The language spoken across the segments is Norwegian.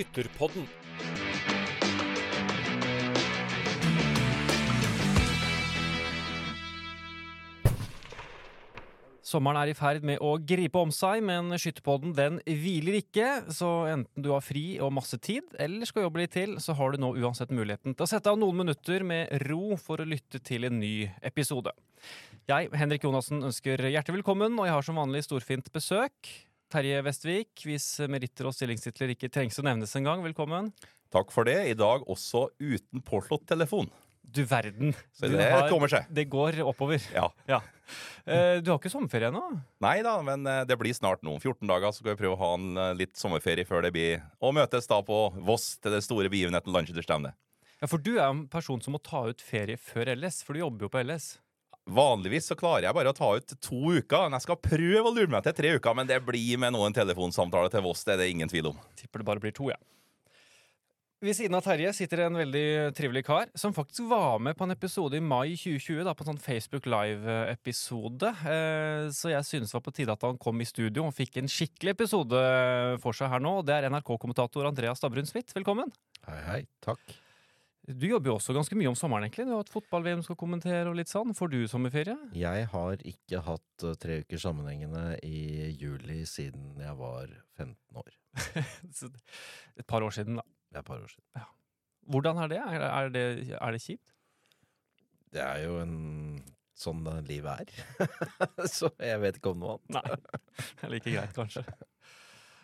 Skytterpodden. Sommeren er i ferd med å gripe om seg, men Skytterpodden den hviler ikke. Så enten du har fri og masse tid, eller skal jobbe litt til, så har du nå uansett muligheten til å sette av noen minutter med ro for å lytte til en ny episode. Jeg, Henrik Jonassen, ønsker hjertelig velkommen, og jeg har som vanlig storfint besøk. Terje Vestvik, hvis meritter og stillingstitler ikke trengs å nevnes engang, velkommen. Takk for det. I dag også uten påslått telefon. Du verden. Så det har- kommer seg. Det går oppover. Ja. Ja. Eh, Du har ikke sommerferie ennå? Nei da, men eh, det blir snart nå. Om 14 dager så skal vi prøve å ha en eh, litt sommerferie før det blir å møtes da på Voss til det store begivenheten Landsskytterstevnet. Ja, for du er en person som må ta ut ferie før LS, for du jobber jo på LS. Vanligvis så klarer jeg bare å ta ut to uker. Men jeg skal prøve å lure meg til tre uker, men det blir med noen telefonsamtaler til Voss. Det er det ingen tvil om. Tipper det bare blir to, ja. Ved siden av Terje sitter en veldig trivelig kar som faktisk var med på en episode i mai 2020. da, På en sånn Facebook Live-episode. Eh, så jeg synes det var på tide at han kom i studio og fikk en skikkelig episode for seg her nå. Det er NRK-kommentator Andreas Stabrun Smith. Velkommen. Hei, hei. Takk. Du jobber jo også ganske mye om sommeren, egentlig. Du har hatt fotball-VM skal kommentere og litt sånn. Får du sommerferie? Jeg har ikke hatt uh, tre uker sammenhengende i juli siden jeg var 15 år. Et par år siden, da. Er et par år siden. Hvordan er det? Er, det, er det kjipt? Det er jo en sånn livet er. Så jeg vet ikke om noe annet. Nei. Det er like greit, kanskje.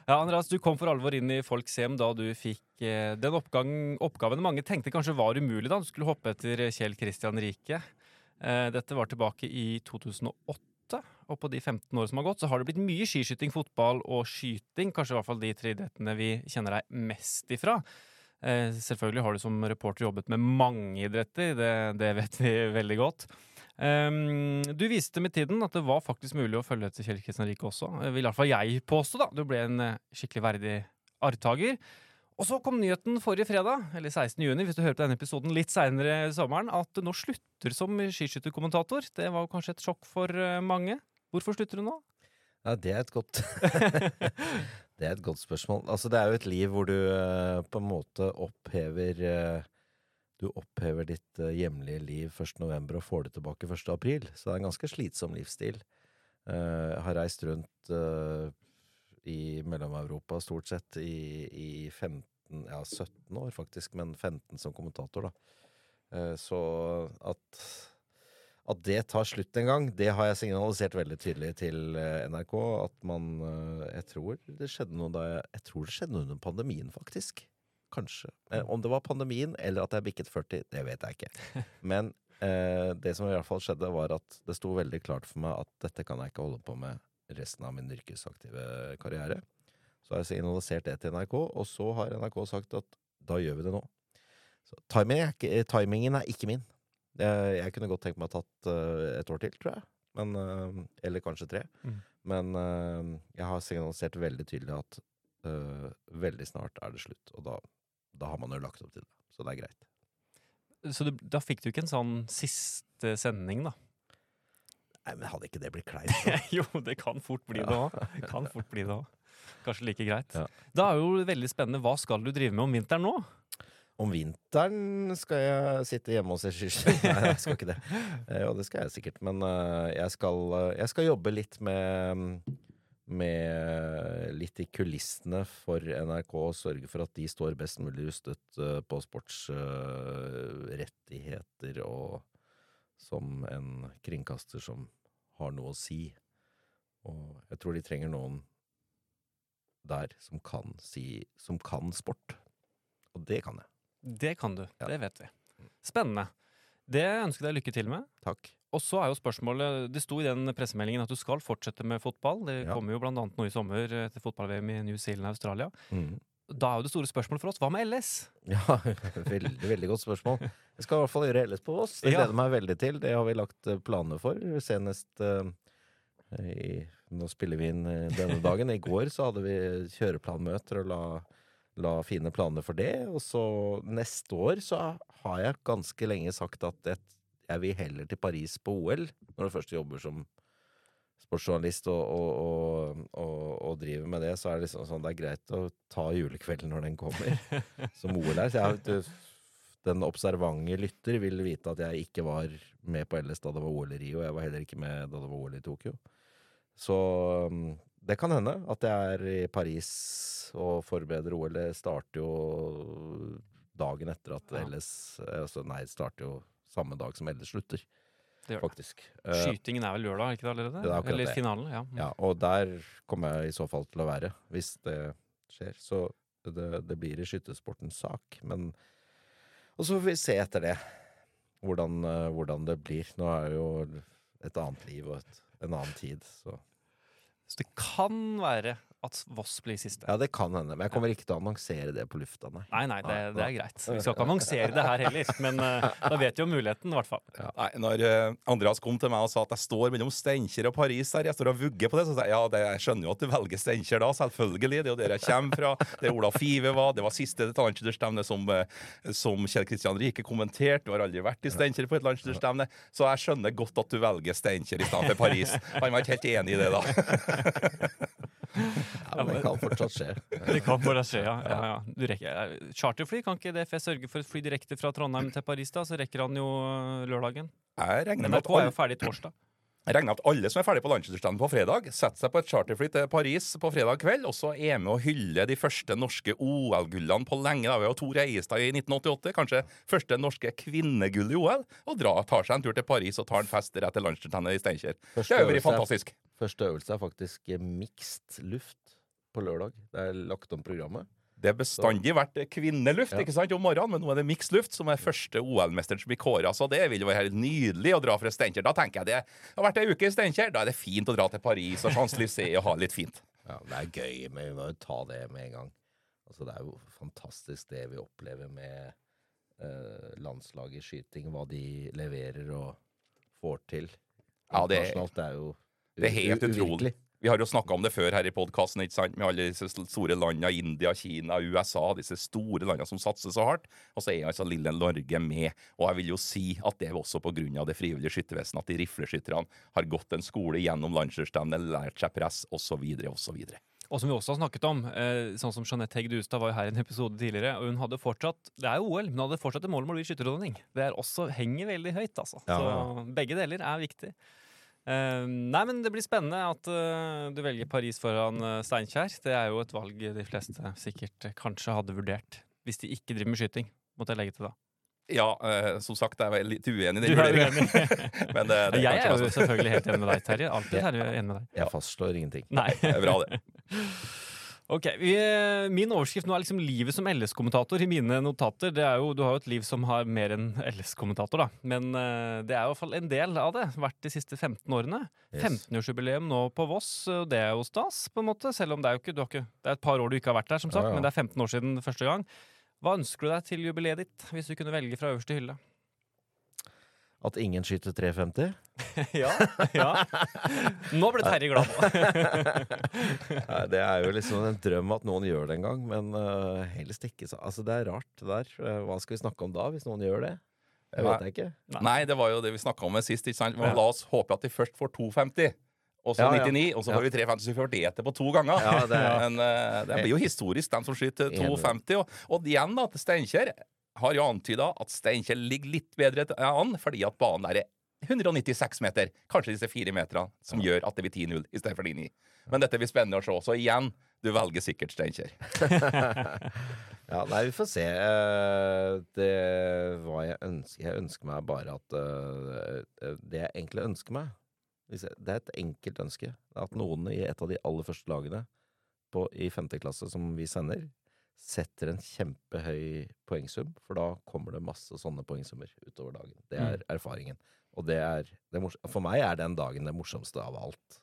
Ja, Andreas, Du kom for alvor inn i folks hjem da du fikk eh, den oppgang, oppgaven mange tenkte kanskje var umulig da du skulle hoppe etter Kjell Kristian Rike. Eh, dette var tilbake i 2008, og på de 15 år som har gått, så har det blitt mye skiskyting, fotball og skyting. Kanskje i hvert fall de tre idrettene vi kjenner deg mest ifra. Eh, selvfølgelig har du som reporter jobbet med mange idretter, det, det vet vi veldig godt. Um, du viste med tiden at det var faktisk mulig å følge etter Kjell Kristian Rike også. Eh, Vil i hvert fall jeg påstå, da. Du ble en eh, skikkelig verdig arvtaker. Og så kom nyheten forrige fredag, eller 16. juni, hvis du hører på denne episoden litt seinere i sommeren, at du nå slutter som skiskytterkommentator. Det var kanskje et sjokk for eh, mange. Hvorfor slutter du nå? Ja, det er et godt Det er et godt spørsmål. Altså, det er jo et liv hvor du uh, på en måte opphever uh, Du opphever ditt uh, hjemlige liv 1. november og får det tilbake 1. april. Så det er en ganske slitsom livsstil. Jeg har reist rundt i Mellom-Europa stort sett i, i 15 Ja, 17 år faktisk, men 15 som kommentator, da. Så at at det tar slutt en gang, det har jeg signalisert veldig tydelig til eh, NRK. At man eh, Jeg tror det skjedde noe da jeg Jeg tror det skjedde noe under pandemien, faktisk. Kanskje. Eh, om det var pandemien eller at jeg bikket 40, det vet jeg ikke. Men eh, det som i hvert fall skjedde, var at det sto veldig klart for meg at dette kan jeg ikke holde på med resten av min yrkesaktive karriere. Så har jeg signalisert det til NRK, og så har NRK sagt at da gjør vi det nå. Så timingen er ikke, timingen er ikke min. Jeg, jeg kunne godt tenkt meg å tatt uh, et år til, tror jeg. Men, uh, eller kanskje tre. Mm. Men uh, jeg har signalisert veldig tydelig at veldig snart er det slutt. Og da, da, har man jo lagt opp til det. Så det er greit. Så du, da fikk du ikke en sånn siste sending, da? Nei, men hadde ikke det blitt kleint? jo, det kan fort bli det òg. Kan fort bli det òg. Kanskje like greit. Ja. Da er jo veldig spennende. Hva skal du drive med om vinteren nå? Om vinteren skal jeg sitte hjemme og se skiskyting. Nei, jeg skal ikke det. Eh, Jo, det skal jeg sikkert. Men uh, jeg, skal, uh, jeg skal jobbe litt med med litt i kulissene for NRK å sørge for at de står best mulig rustet uh, på sportsrettigheter og som en kringkaster som har noe å si. Og jeg tror de trenger noen der som kan si Som kan sport. Og det kan jeg. Det kan du. Ja. Det vet vi. Spennende. Det ønsker jeg deg lykke til med. Takk. Og så er jo spørsmålet Det sto i den pressemeldingen at du skal fortsette med fotball. Det Ja. kommer jo blant annet nå i sommer etter til fotball-VM i New Zealand og Australia. Mm. Da er jo det store spørsmålet for oss hva med LS? Ja, veldig, veldig godt spørsmål. Jeg skal i hvert fall gjøre LS på Voss. Det gleder ja. meg veldig til. Det har vi lagt eh, planer for. Senest uh, i, Nå spiller vi inn eh, denne dagen. I går så hadde vi kjøreplanmøter og la, la fine planer for det. Og så neste år så har jeg ganske lenge sagt at jeg, jeg vil heller til Paris på OL, når du først jobber som sportsjournalist og, og, og, og, driver med det, så er det liksom sånn det er greit å ta julekvelden når den kommer, som OL er. Så jeg, den observante lytter vil vite at jeg ikke var med på LS da det var OL i Rio, jeg var heller ikke med da det var OL i Tokyo. Så det kan hende at jeg er i Paris og forbereder OL. Det starter jo dagen etter at Ja. LS eh, altså, Nei, det starter jo samme dag som LS slutter, Det gjør det. faktisk. Eh, Skytingen er vel lørdag, ikke det allerede? Det er Eller det. finalen, ja. Ja, og der kommer jeg i så fall til å være, hvis det skjer. Så det, det blir i skyttersportens sak. Men Og så får vi se etter det hvordan, eh, hvordan det blir. Nå er det jo et annet liv og et, en annen tid, så Så det kan være at Voss blir siste. Ja, det kan hende. Men jeg kommer ikke til å annonsere det på lufta, nei. Nei, nei, det, det er greit. Vi skal ikke annonsere det her heller, men uh, da vet vi jo muligheten, i hvert fall. Nei, når uh, Andreas kom til meg og sa at jeg står mellom Steinkjer og Paris der, jeg står og vugger på det, så sa jeg ja, det, jeg skjønner jo at du velger Steinkjer da, selvfølgelig. Det er jo der jeg kommer fra. Det er Ola Five var. Det var siste landslagsstevne som, eh, som Kjell Kristian Rike kommenterte. Du har aldri vært i Steinkjer på et landslagsstevne, så jeg skjønner godt at du velger Steinkjer i stedet for Paris. Han var ikke helt enig i det, da. Ja, men det kan fortsatt skje. Det kan bare skje, ja. ja, ja. Du rekker, eh, charterfly, kan ikke DFS sørge for et fly direkte fra Trondheim til Paris, da? Så rekker han jo eh, lørdagen. Jeg regner med at er alle, jo ferdig torsdag. jeg regner med at alle som er ferdig på landslagsstevne på fredag, setter seg på et charterfly til Paris på fredag kveld, og så er med å hylle de første norske OL-gullene på lenge. Da. Vi har Tor Eiestad i 1988, kanskje første norske kvinnegull i OL, og dra, tar seg en tur til Paris og tar en fest rett til landslagsstevnet i Steinkjer. Det er jo er- fantastisk. Første øvelse er faktisk mikst mixed luft på lørdag. Det er lagt om programmet. Det har bestandig vært kvinneluft Ja. ikke sant, om morgenen, men nå er det miksluft, som er første OL-mesteren som blir kåra. Så det vil jo være helt nydelig å dra fra Steinkjer. Da tenker jeg det har vært ei uke i Steinkjer, da er det fint å dra til Paris og Champs-Élysées og ha litt fint. Ja, det er gøy, men vi må jo ta det med en gang. Altså, det er jo fantastisk det vi opplever med eh, landslaget i skyting, hva de leverer og får til. Ja, det er- det er jo Det er helt u- utrolig. Vi har jo snakka om det før her i podkasten, med alle disse store landene, India, Kina, USA, disse store landene som satser så hardt. Og så er altså lille Norge med. Og jeg vil jo si at det er også på grunn av det frivillige skyttervesenet at de rifleskytterne har gått en skole gjennom landslagsstevnet, lært seg press, osv., osv. Og som vi også har snakket om, eh, sånn som Jeanette Hegg Dustad var jo her i en episode tidligere, og hun hadde fortsatt Det er jo OL, men hun hadde fortsatt et mål om å bli skytterdronning. Det er også, henger veldig høyt, altså. Ja, Så begge deler er viktig. Eh, nei, men det blir spennende at uh, du velger Paris foran uh, Steinkjer. Det er jo et valg de fleste sikkert eh, kanskje hadde vurdert. Hvis de ikke driver med skyting, måtte jeg legge til da. Ja, som sagt, jeg er vel litt uenig i Du den er vurderingen. Men det, det jeg er jo selvfølgelig helt enig med deg, Terje. Alltid er jeg enig med deg. Jeg fastslår ingenting. Nei. det er bra, det. Ok, Min overskrift nå er liksom livet som LS-kommentator i mine notater. Det er jo, Du har jo et liv som har mer enn LS-kommentator, da. Men eh, det er i hvert fall en del av det. Vært de siste 15 årene. Yes. 15-årsjubileum nå på Voss, og det er jo stas, på en måte. Selv om det er jo ikke, ikke Det er et par år du ikke har vært der, som sagt, Ja, ja. men det er 15 år siden første gang. Hva ønsker du deg til jubileet ditt, hvis du kunne velge fra øverste hylle? At ingen skyter 350? ja, ja. Nå ble Terje glad. Nei, det er jo liksom en drøm at noen gjør det en gang, men uh, helst ikke. Så, altså, det er rart det der. Eh, hva skal vi snakke om da, hvis noen gjør det? Det vet jeg ikke. Nei, det var jo det vi snakka om sist. ikke sant? Men La oss håpe at de først får 2,50. Og så Ja, ja. 99, og så Ja. får vi 3,50, så vi får delt det på to ganger. Ja, det Men uh, det blir jo historisk, de som skyter 2,50. Og, og igjen da, til Steinkjer har jo antyda at Steinkjer ligger litt bedre an, fordi at banen der er 196 meter. Kanskje disse fire meterne som gjør at det blir 10-0 i stedet for 9-9. Men dette blir spennende å se. Så igjen, du velger sikkert Steinkjer. Ja, nei, vi får se. Eh, Det hva jeg ønsker Jeg ønsker meg bare at eh, Det jeg egentlig ønsker meg Det er et enkelt ønske. At noen i et av de aller første lagene på, i femte klasse som vi sender, setter en kjempehøy poengsum, for da kommer det masse sånne poengsummer utover dagen. Det er erfaringen. Og det er det er For meg er den dagen det morsomste av alt.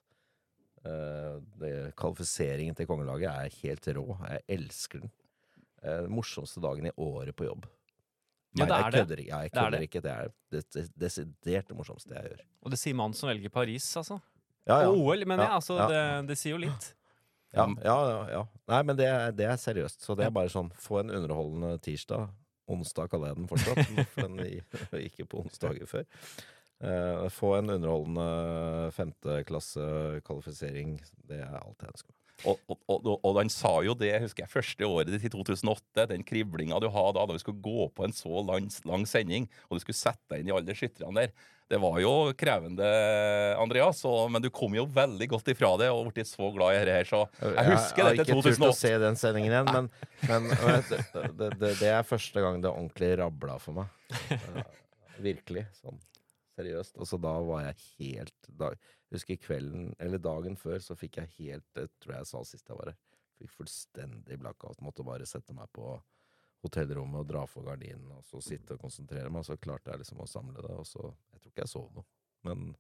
Uh, det, kvalifiseringen til kongelaget er helt rå. Jeg elsker den. Uh, Den morsomste dagen i året på jobb. Ja, det er jeg kødder ikke. Ja, jeg Det er kødder det. ikke. Det er det det desidert det morsomste jeg gjør. Og det sier mannen som velger Paris, altså. Ja, ja. Og OL, men Ja, ja, altså, ja. Det, det sier jo litt. Ja, ja, ja, ja. Nei, men det det er seriøst. Så det er bare sånn få en underholdende tirsdag. Onsdag kaller jeg den fortsatt, for den gikk jo på onsdager før. Eh, få en underholdende femteklassekvalifisering, det er alt jeg ønsker meg. Og, og, og, og han sa jo det, husker jeg, første året ditt i 2008, den kriblinga du hadde da da vi skulle gå på en så lang, lang sending, og du skulle sette deg inn i alle skytterne der. Det var jo krevende, Andreas, og, men du kom jo veldig godt ifra det og ble så glad i dette her, så jeg husker dette 2008. Jeg har ikke turt å se den sendingen igjen, men, men det, det, det er første gang det ordentlig rabla for meg. Virkelig. Sånn seriøst. Altså, da var jeg helt da, husker kvelden, eller dagen før, så fikk jeg helt Det tror jeg jeg sa sist jeg var her. Fikk fullstendig blackout. Måtte bare sette meg på hotellrommet og dra for gardinen og så sitte og konsentrere meg. Og Så klarte jeg liksom å samle det, og så Jeg tror ikke jeg sov noe, men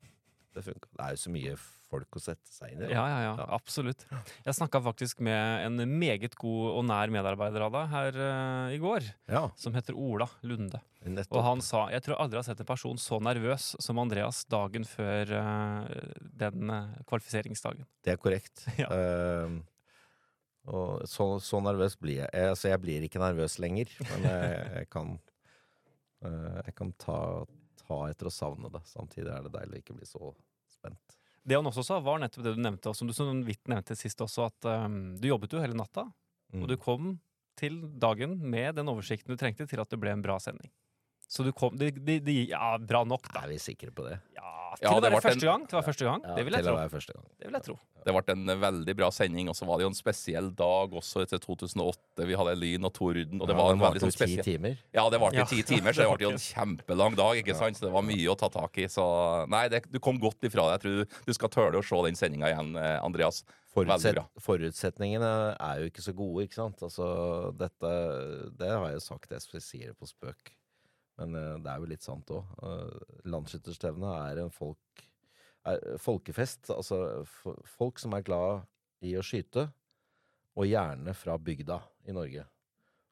det funka. Det er jo så mye folk å sette seg inn i. Ja, ja, ja, Ja. absolutt. Jeg snakka faktisk med en meget god og nær medarbeider av deg her uh, i går, Ja, som heter Ola Lunde. nettopp. Og han sa jeg tror aldri jeg har sett en person så nervøs som Andreas dagen før uh, den uh, kvalifiseringsdagen. Det er korrekt. Ja. Ehm, og så, så nervøs blir jeg. Altså, jeg blir ikke nervøs lenger, men jeg, jeg kan Jeg kan ta, ta etter å savne det. Samtidig er det deilig å ikke bli så spent. Det han også sa, var nettopp det du nevnte, som du så vidt nevnte sist også, at um, du jobbet jo hele natta, Mm. og du kom til dagen med den oversikten du trengte til at det ble en bra sending. Så du kom de, de, de, Ja, bra nok, da. Er vi sikre på det? Ja, til Ja, å det være første gang. Til å være første gang. Ja, det vil jeg tro. å være første gang. Det vil jeg tro. Det ble en veldig bra sending, og så var det jo en spesiell dag også etter 2008. Vi hadde lyn og torden, og det Ja, var en veldig varte sånn jo ti timer. Ja, det varte Ja. ti timer, så det ble jo en kjempelang dag, ikke sant? Så det var mye å ta tak i. Så nei, det, du kom godt ifra det. Jeg tror du, du skal tåle å se den sendinga igjen, eh, Andreas. Forutset, forutsetningene er jo ikke så gode, ikke sant? Altså, dette Det har jeg jo sagt, jeg sier det på spøk. Men eh, det er jo litt sant òg. Landsskytterstevnet er en folk, er folkefest. Altså folk som er glad i å skyte, og gjerne fra bygda i Norge.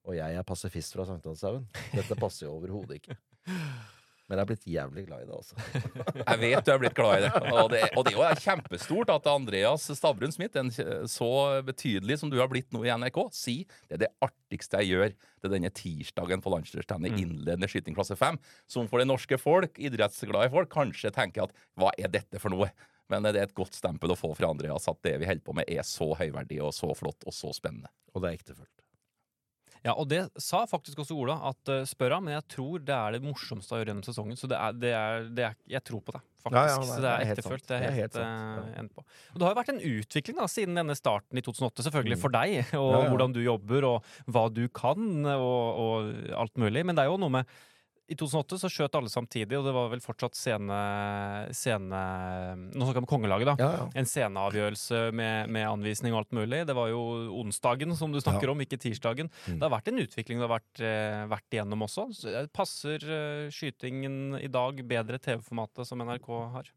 Og jeg er pasifist fra Sankthanshaugen. Dette passer jo overhodet ikke. Men jeg er blitt jævlig glad i det, også. Jeg vet du er blitt glad i det. Og det, og det er kjempestort at Andreas Stavrum Smith, en så betydelig som du har blitt nå i NRK, sier det er det artigste jeg gjør til denne tirsdagen på landslagsstevnet i innledende skyting klasse 5. Som for det norske folk, idrettsglade folk, kanskje tenker at hva er dette for noe? Men det er et godt stempel å få fra Andreas at det vi holder på med, er så høyverdig og så flott og så spennende. Og det er ektefølt. Ja, og det sa faktisk også Ola, at uh, spør han, men jeg tror det er det morsomste å gjøre gjennom sesongen. Så det er, det er, det er Jeg tror på det, faktisk. Ja, ja, nei, så det er er sant. Det er helt, helt uh, på. Og det har jo vært en utvikling da, siden denne starten i 2008, selvfølgelig, Mm. for deg, og ja. hvordan du jobber, og hva du kan, og, og alt mulig. Men det er jo noe med i 2008 så skjøt alle samtidig, og det var vel fortsatt scene... scene nå snakker jeg om kongelaget, da. Ja, ja. En sceneavgjørelse med, med anvisning og alt mulig. Det var jo onsdagen som du snakker Ja. om, ikke tirsdagen. Mm. Det har vært en utvikling det har vært, eh, vært igjennom også. Passer eh, skytingen i dag bedre TV-formatet som NRK har?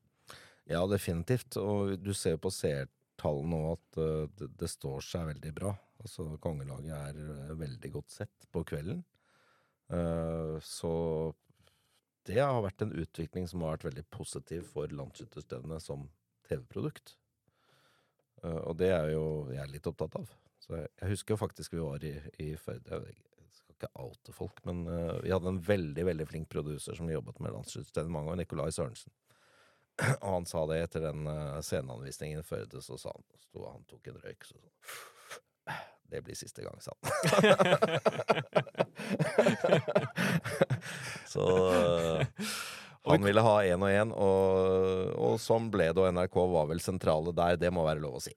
Ja, definitivt. Og du ser jo på seertallene nå at eh, det, det står seg veldig bra. Altså, Kongelaget er veldig godt sett på kvelden. Eh, så det har vært en utvikling som har vært veldig positiv for landsskytterstevnet som TV-produkt. Eh, og det er jo jeg litt opptatt av. Så jeg, husker jo faktisk vi var i, i Førde. Skal ikke oute folk, men uh, vi hadde en veldig veldig flink produser som jobbet med landsskytterstevnet mange år, Nikolai Sørensen. Og han sa det etter den uh, sceneanvisningen i Førde, så sa han, sto han tok en røyk, så sa Det blir siste gang, sa han. så han ville ha én og én, og, og sånn ble det, og NRK var vel sentrale der, det må være lov å si.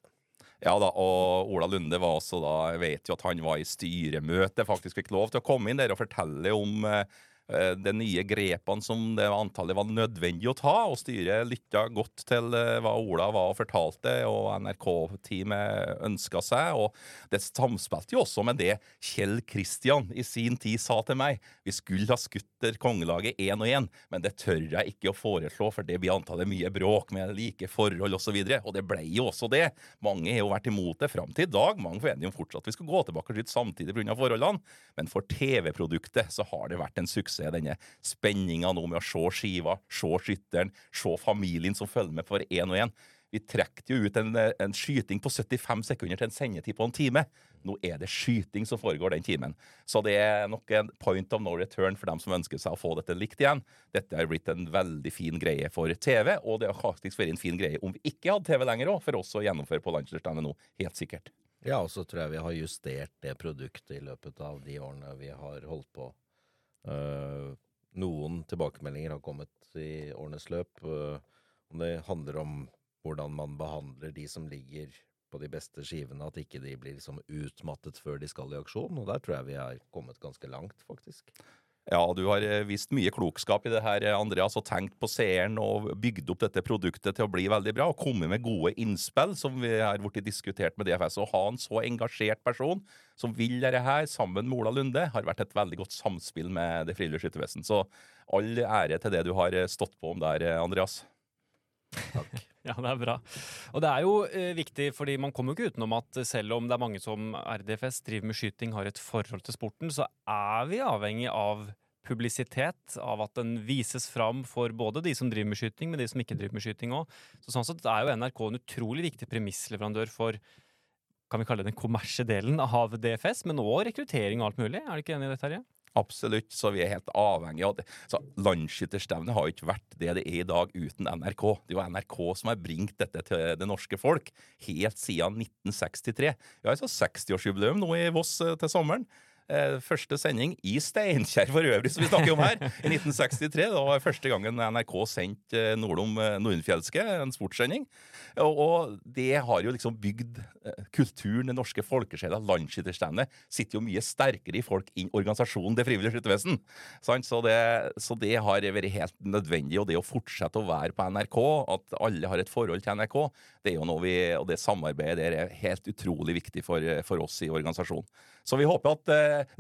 Ja da, og Ola Lunde var også da Jeg vet jo at han var i styremøte, faktisk fikk lov til å komme inn der og fortelle om eh, de nye grepene som det antallet var nødvendig å ta. Og styret lytta godt til eh, hva Ola var og fortalte, og NRK-teamet ønska seg. Og det samspilte jo også med det Kjell Kristian i sin tid sa til meg. Vi skulle ha skutt kongelaget én og én, men det tør jeg ikke å foreslå, for det blir antallet mye bråk med like forhold osv. Og, så og det ble jo også det. Mange har jo vært imot det fram til i dag. Mange forventer jo fortsatt at vi skal gå tilbake og skyte samtidig pga. forholdene. Men for TV-produktet så har det vært en suksess, denne spenninga nå med å se skiva, se skytteren, se familien som følger med for én og én. Vi trekte jo ut en, en skyting på 75 sekunder til en sendetid på en time. Nå er det skyting som foregår den timen. Så det er nok en point of no return for dem som ønsker seg å få dette likt igjen. Dette har blitt en veldig fin greie for TV, og det har faktisk vært en fin greie om vi ikke hadde TV lenger òg, for oss å gjennomføre på Landslagsstevnet nå. Helt sikkert. Ja, og så tror jeg vi har justert det produktet i løpet av de årene vi har holdt på. Eh, noen tilbakemeldinger har kommet i årenes løp. eh, om det handler om hvordan man behandler de som ligger på de beste skivene, at ikke de blir liksom utmattet før de skal i aksjon. Og der tror jeg vi har kommet ganske langt, faktisk. Ja, du har eh, vist mye klokskap i det her, eh, Andreas, og tenkt på seeren og bygd opp dette produktet til å bli veldig bra, og kommet med gode innspill, som vi har blitt diskutert med DFS. Å ha en så engasjert person som vil dette her, sammen med Ola Lunde, har vært et veldig godt samspill med Det frivillige. Så all ære til det du har eh, stått på om der, Andreas. Takk. Ja, det er bra. Og det er jo eh, viktig, fordi man kommer jo ikke utenom at selv om det er mange som RDFS driver med skyting, har et forhold til sporten, så er vi avhengig av publisitet, av at den vises fram for både de som driver med skyting, men de som ikke driver med skyting òg. Så sånn sett er jo NRK en utrolig viktig premissleverandør for kan vi kalle det den kommersielle delen av DFS, men òg rekruttering og alt mulig. Er du ikke enig i det, Terje? Absolutt, så vi er helt avhengig av det. Så Landsskytterstevnet har jo ikke vært det det er i dag uten NRK. Det er jo NRK som har bringt dette til det norske folk helt siden 1963. Vi har altså 60-årsjubileum nå i Voss eh, til sommeren. Eh, første sending i Steinkjer for øvrig, som vi snakker om her, i 1963. Da var første gangen NRK sendte eh, Nordom eh, Nordenfjelske, en sportssending. Og, og det har jo liksom bygd eh, kulturen, den norske folkesjela. landsskytterstandet, sitter jo mye sterkere i folk enn organisasjonen Det frivillige skyttervesen. Så, det, så det har vært helt nødvendig. Og det å fortsette å være på NRK, at alle har et forhold til NRK, det er jo noe vi, og det samarbeidet der er helt utrolig viktig for, for oss i organisasjonen. Så vi håper at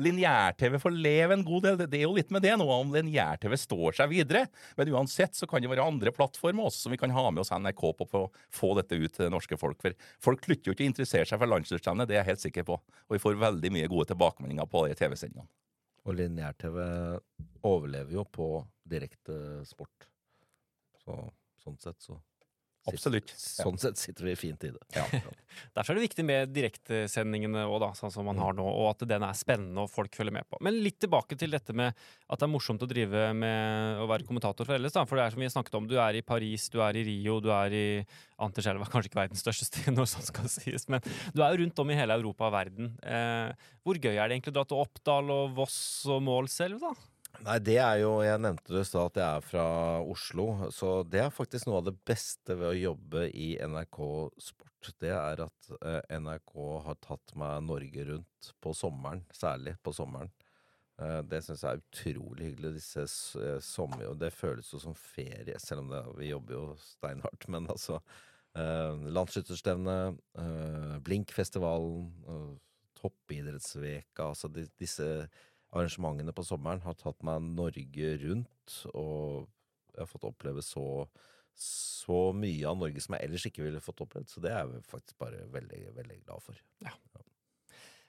lineær-TV får leve en god del. Det, er jo litt med det nå, om lineær-TV står seg videre. Men uansett så kan det være andre plattformer også som vi kan ha med oss NRK på for å få dette ut til det norske folk. For folk slutter jo ikke å interessere seg for landslagsstevnet, det er jeg helt sikker på. Og vi får veldig mye gode tilbakemeldinger på de TV-sendingene. Og lineær-TV overlever jo på direkte sport. Så sånn sett så Absolutt. Sånn sett sitter vi fint i det. Ja. Derfor er det viktig med direktesendingene òg, sånn som man har nå, og at den er spennende og folk følger med på. Men litt tilbake til dette med at det er morsomt å drive med å være kommentator for ellers. Da. For det er som vi snakket om, du er i Paris, du er i Rio, du er i Anterselva, kanskje ikke verdens største sted, når sånt skal sies, men du er jo rundt om i hele Europa og verden. Eh, hvor gøy er det egentlig å dra til Oppdal og Voss og Mål selv, da? Nei, det er jo Jeg nevnte det i stad at jeg er fra Oslo, så det er faktisk noe av det beste ved å jobbe i NRK Sport. Det er at eh, NRK har tatt meg Norge rundt på sommeren, særlig på sommeren. Eh, det syns jeg er utrolig hyggelig. Disse eh, sommer... Og det føles jo som ferie, selv om det, vi jobber jo steinhardt. Men altså eh, Landsskytterstevnet, Blinkfestivalen, eh, Toppidrettsveka Altså de, disse arrangementene på sommeren har tatt meg Norge rundt, og jeg har fått oppleve så så mye av Norge som jeg ellers ikke ville fått opplevd. Så det er jeg faktisk bare veldig, veldig glad for.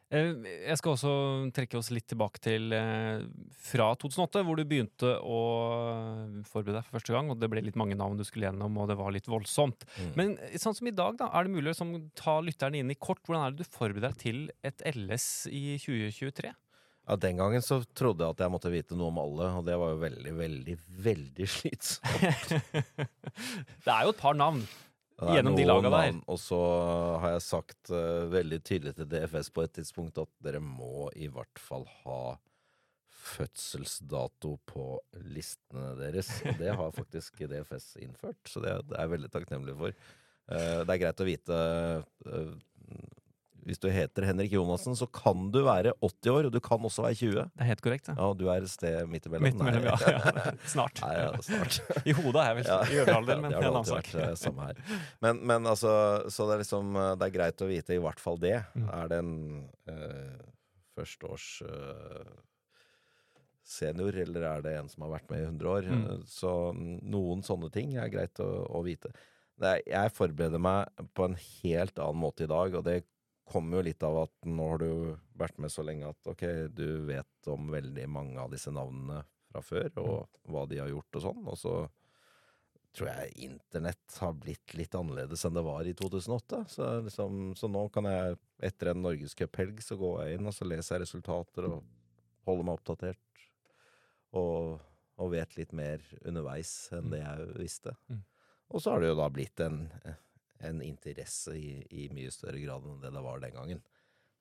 Eh, Jeg skal også trekke oss litt tilbake til eh, fra 2008, hvor du begynte å forberede deg for første gang, og det ble litt mange navn du skulle gjennom, og det var litt voldsomt. Mm. Men sånn som i dag, da, er det mulig å liksom, ta lytterne inn i kort? Hvordan er det du forbereder deg til et LS i 2023? Ja, Den gangen så trodde jeg at jeg måtte vite noe om alle, og det var jo veldig, veldig, veldig slitsomt. det er jo et par navn. Gjennom de laga der. Og så har jeg sagt uh, veldig tydelig til DFS på et tidspunkt at dere må i hvert fall ha fødselsdato på listene deres. Og det har faktisk DFS innført, så det, det er jeg veldig takknemlig for. Uh, det er greit å vite eh, Hvis du heter Henrik Jonassen, så kan du være 80 år, og du kan også være 20. Det er helt korrekt. Ja. Ja, du er et sted midt imellom. Midt mellom, ja. ja. Snart. Nei, ja, snart. I hodet er jeg vel Ja. i ørealderen, men det er en annen sak. vært eh, samme her. Men, men altså, så det er liksom eh, Det er greit å vite i hvert fall det. Mm. Er det en eh, førsteårs eh, senior, eller er det en som har vært med i 100 år? Mm. Så noen sånne ting er greit å, å vite. Er, jeg forbereder meg på en helt annen måte i dag, og det kommer jo litt av at nå har du vært med så lenge at ok, du vet om veldig mange av disse navnene fra før, og hva de har gjort og sånn, og så tror jeg internett har blitt litt annerledes enn det var i 2008. Så, liksom, så nå kan jeg, etter en norgescuphelg, så går jeg inn og så leser jeg resultater og holder meg oppdatert. Og, og vet litt mer underveis enn Mm. det jeg visste. Mm. Og så har det jo da blitt en, en interesse i, i mye større grad enn det det var den gangen.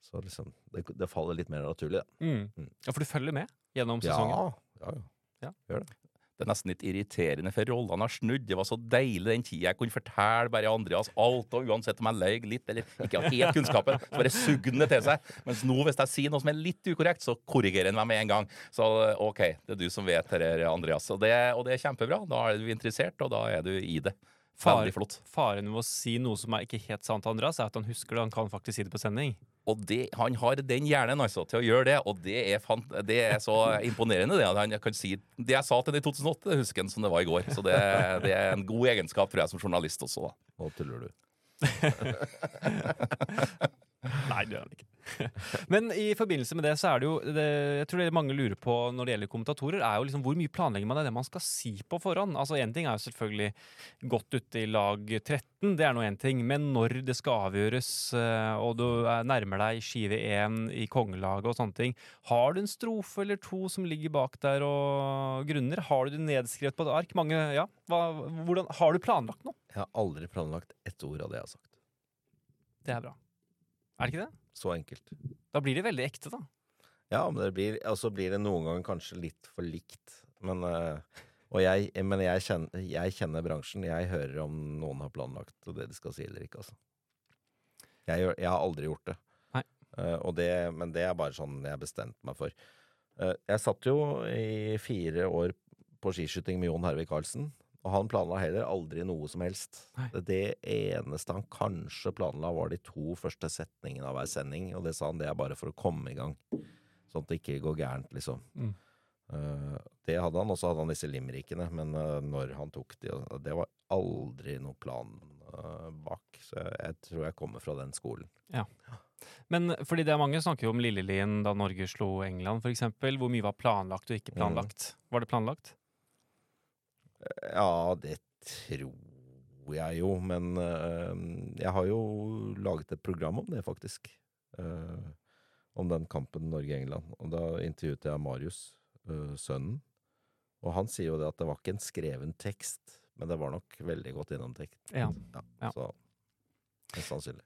Så liksom, det, det faller litt mer naturlig, da. Mm. Mm. Ja, for du følger med gjennom sesongen? ja, ja. Ja. Gjør det. Det er nesten litt irriterende, for rollene har snudd. Det var så deilig den tida jeg kunne fortelle bare Andreas alt, og uansett om jeg løy litt eller ikke har helt kunnskapen, så bare sugde det til seg. Mens nå, hvis jeg sier noe som er litt ukorrekt, så korrigerer han meg med en gang. Så OK, det er du som vet det Andreas. Og det, og det er kjempebra. Da er du interessert, og da er du i det. Far- Veldig flott. Faren med å si noe som er ikke helt sant, Andreas, er at han husker det. Han kan faktisk si det på sending. Og det, han har den hjernen altså, til å gjøre det, og det er, fant, det er så imponerende. det, at Han kan si Det jeg sa til ham i 2008, det husker han som det var i går. Så det, det er en god egenskap, tror jeg, som journalist også. da. Nå tuller du. Nei, det gjør han ikke. Men i forbindelse med det, så er det jo det, Jeg tror det mange lurer på når det gjelder kommentatorer, er jo liksom hvor mye planlegger man av det man skal si på forhånd? Altså Én ting er jo selvfølgelig godt ute i lag 13, det er nå én ting. Men når det skal avgjøres, eh, og du er nærmer deg skive 1 i kongelaget og sånne ting, har du en strofe eller to som ligger bak der og grunner? Har du det nedskrevet på et ark? Mange, ja. Hva, hvordan, har du planlagt noe? Jeg har aldri planlagt ett ord av det jeg har sagt. Det er bra. Er det ikke det? Så enkelt. Da blir det veldig ekte, da. Ja, men det blir, og så blir det noen ganger kanskje litt for likt. Men, øh, og jeg, men jeg, kjenner, jeg kjenner bransjen. Jeg hører om noen har planlagt det de skal si eller ikke. Altså. Jeg, jeg har aldri gjort det. Og det. Men det er bare sånn jeg bestemte meg for. Uh, jeg satt jo i fire år på skiskyting med Jon Hervik Karlsen. Og han planla heller aldri noe som helst. Nei. Det, eneste han kanskje planla, var de to første setningene av hver sending. Og det sa han det er bare for å komme i gang. Sånn at det ikke går gærent, liksom. Mm. Uh, det hadde han, og så hadde han disse limerickene. Men uh, når han tok de, det var aldri noe plan uh, bak. Så jeg, jeg tror jeg kommer fra den skolen. Ja. Men fordi det er mange snakker jo om Lillelien da Norge slo England, f.eks. Hvor mye var planlagt og ikke planlagt? Var det planlagt? Ja, det tror jeg jo, men eh, jeg har jo laget et program om det, faktisk. Eh, om den kampen Norge-England. Og da intervjuet jeg Marius, eh, sønnen. Og han sier jo det at det var ikke en skreven tekst, men det var nok veldig godt gjennomtenkt. Ja. Ja, Ja. Så mest sannsynlig.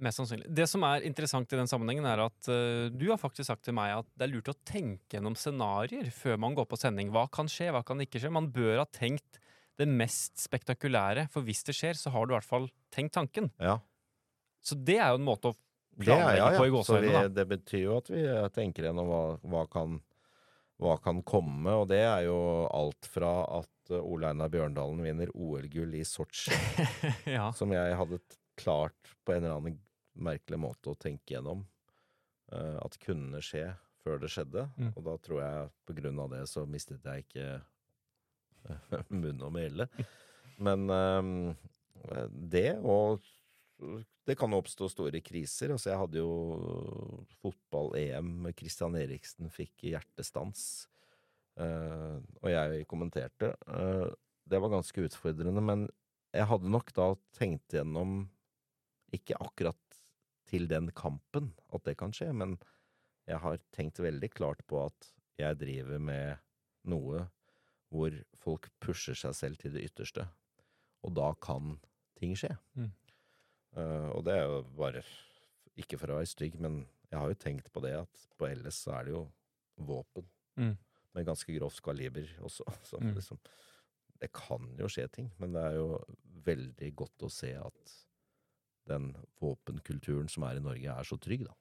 Mest sannsynlig. Det som er interessant i den sammenhengen, er at uh, du har faktisk sagt til meg at det er lurt å tenke gjennom scenarioer før man går på sending. Hva kan skje, hva kan ikke skje? Man bør ha tenkt det mest spektakulære, for hvis det skjer, så har du i hvert fall tenkt tanken. Ja. Så det er jo en måte å planlegge ja, på i ja. Så vi, gåseøynene, da. det betyr jo at vi eh, tenker gjennom hva, hva, kan, hva kan komme, og det er jo alt fra at eh, Ole Einar Bjørndalen vinner OL-gull i Sotsji, ja. som jeg hadde klart på en eller annen merkelig måte å tenke gjennom uh, at kunne skje før det skjedde. Mm. Og da tror jeg på grunn av det så mistet jeg ikke eh, munn og mæle. Men eh, det, og det kan oppstå store kriser. Altså, jeg hadde jo fotball-EM Christian Eriksen fikk hjertestans, Uh, og jeg kommenterte. Uh, det var ganske utfordrende, men jeg hadde nok da tenkt gjennom ikke akkurat til den kampen at det kan skje, men jeg har tenkt veldig klart på at jeg driver med noe hvor folk pusher seg selv til det ytterste, og da kan ting skje. Mm. Uh, og det er jo bare Ikke for å være stygg, men jeg har jo tenkt på det at på LS så er det jo våpen Mm. med ganske grovt kaliber også. Så Mm. liksom Det kan jo skje ting, men det er jo veldig godt å se at den våpenkulturen som er i Norge, er så trygg, da.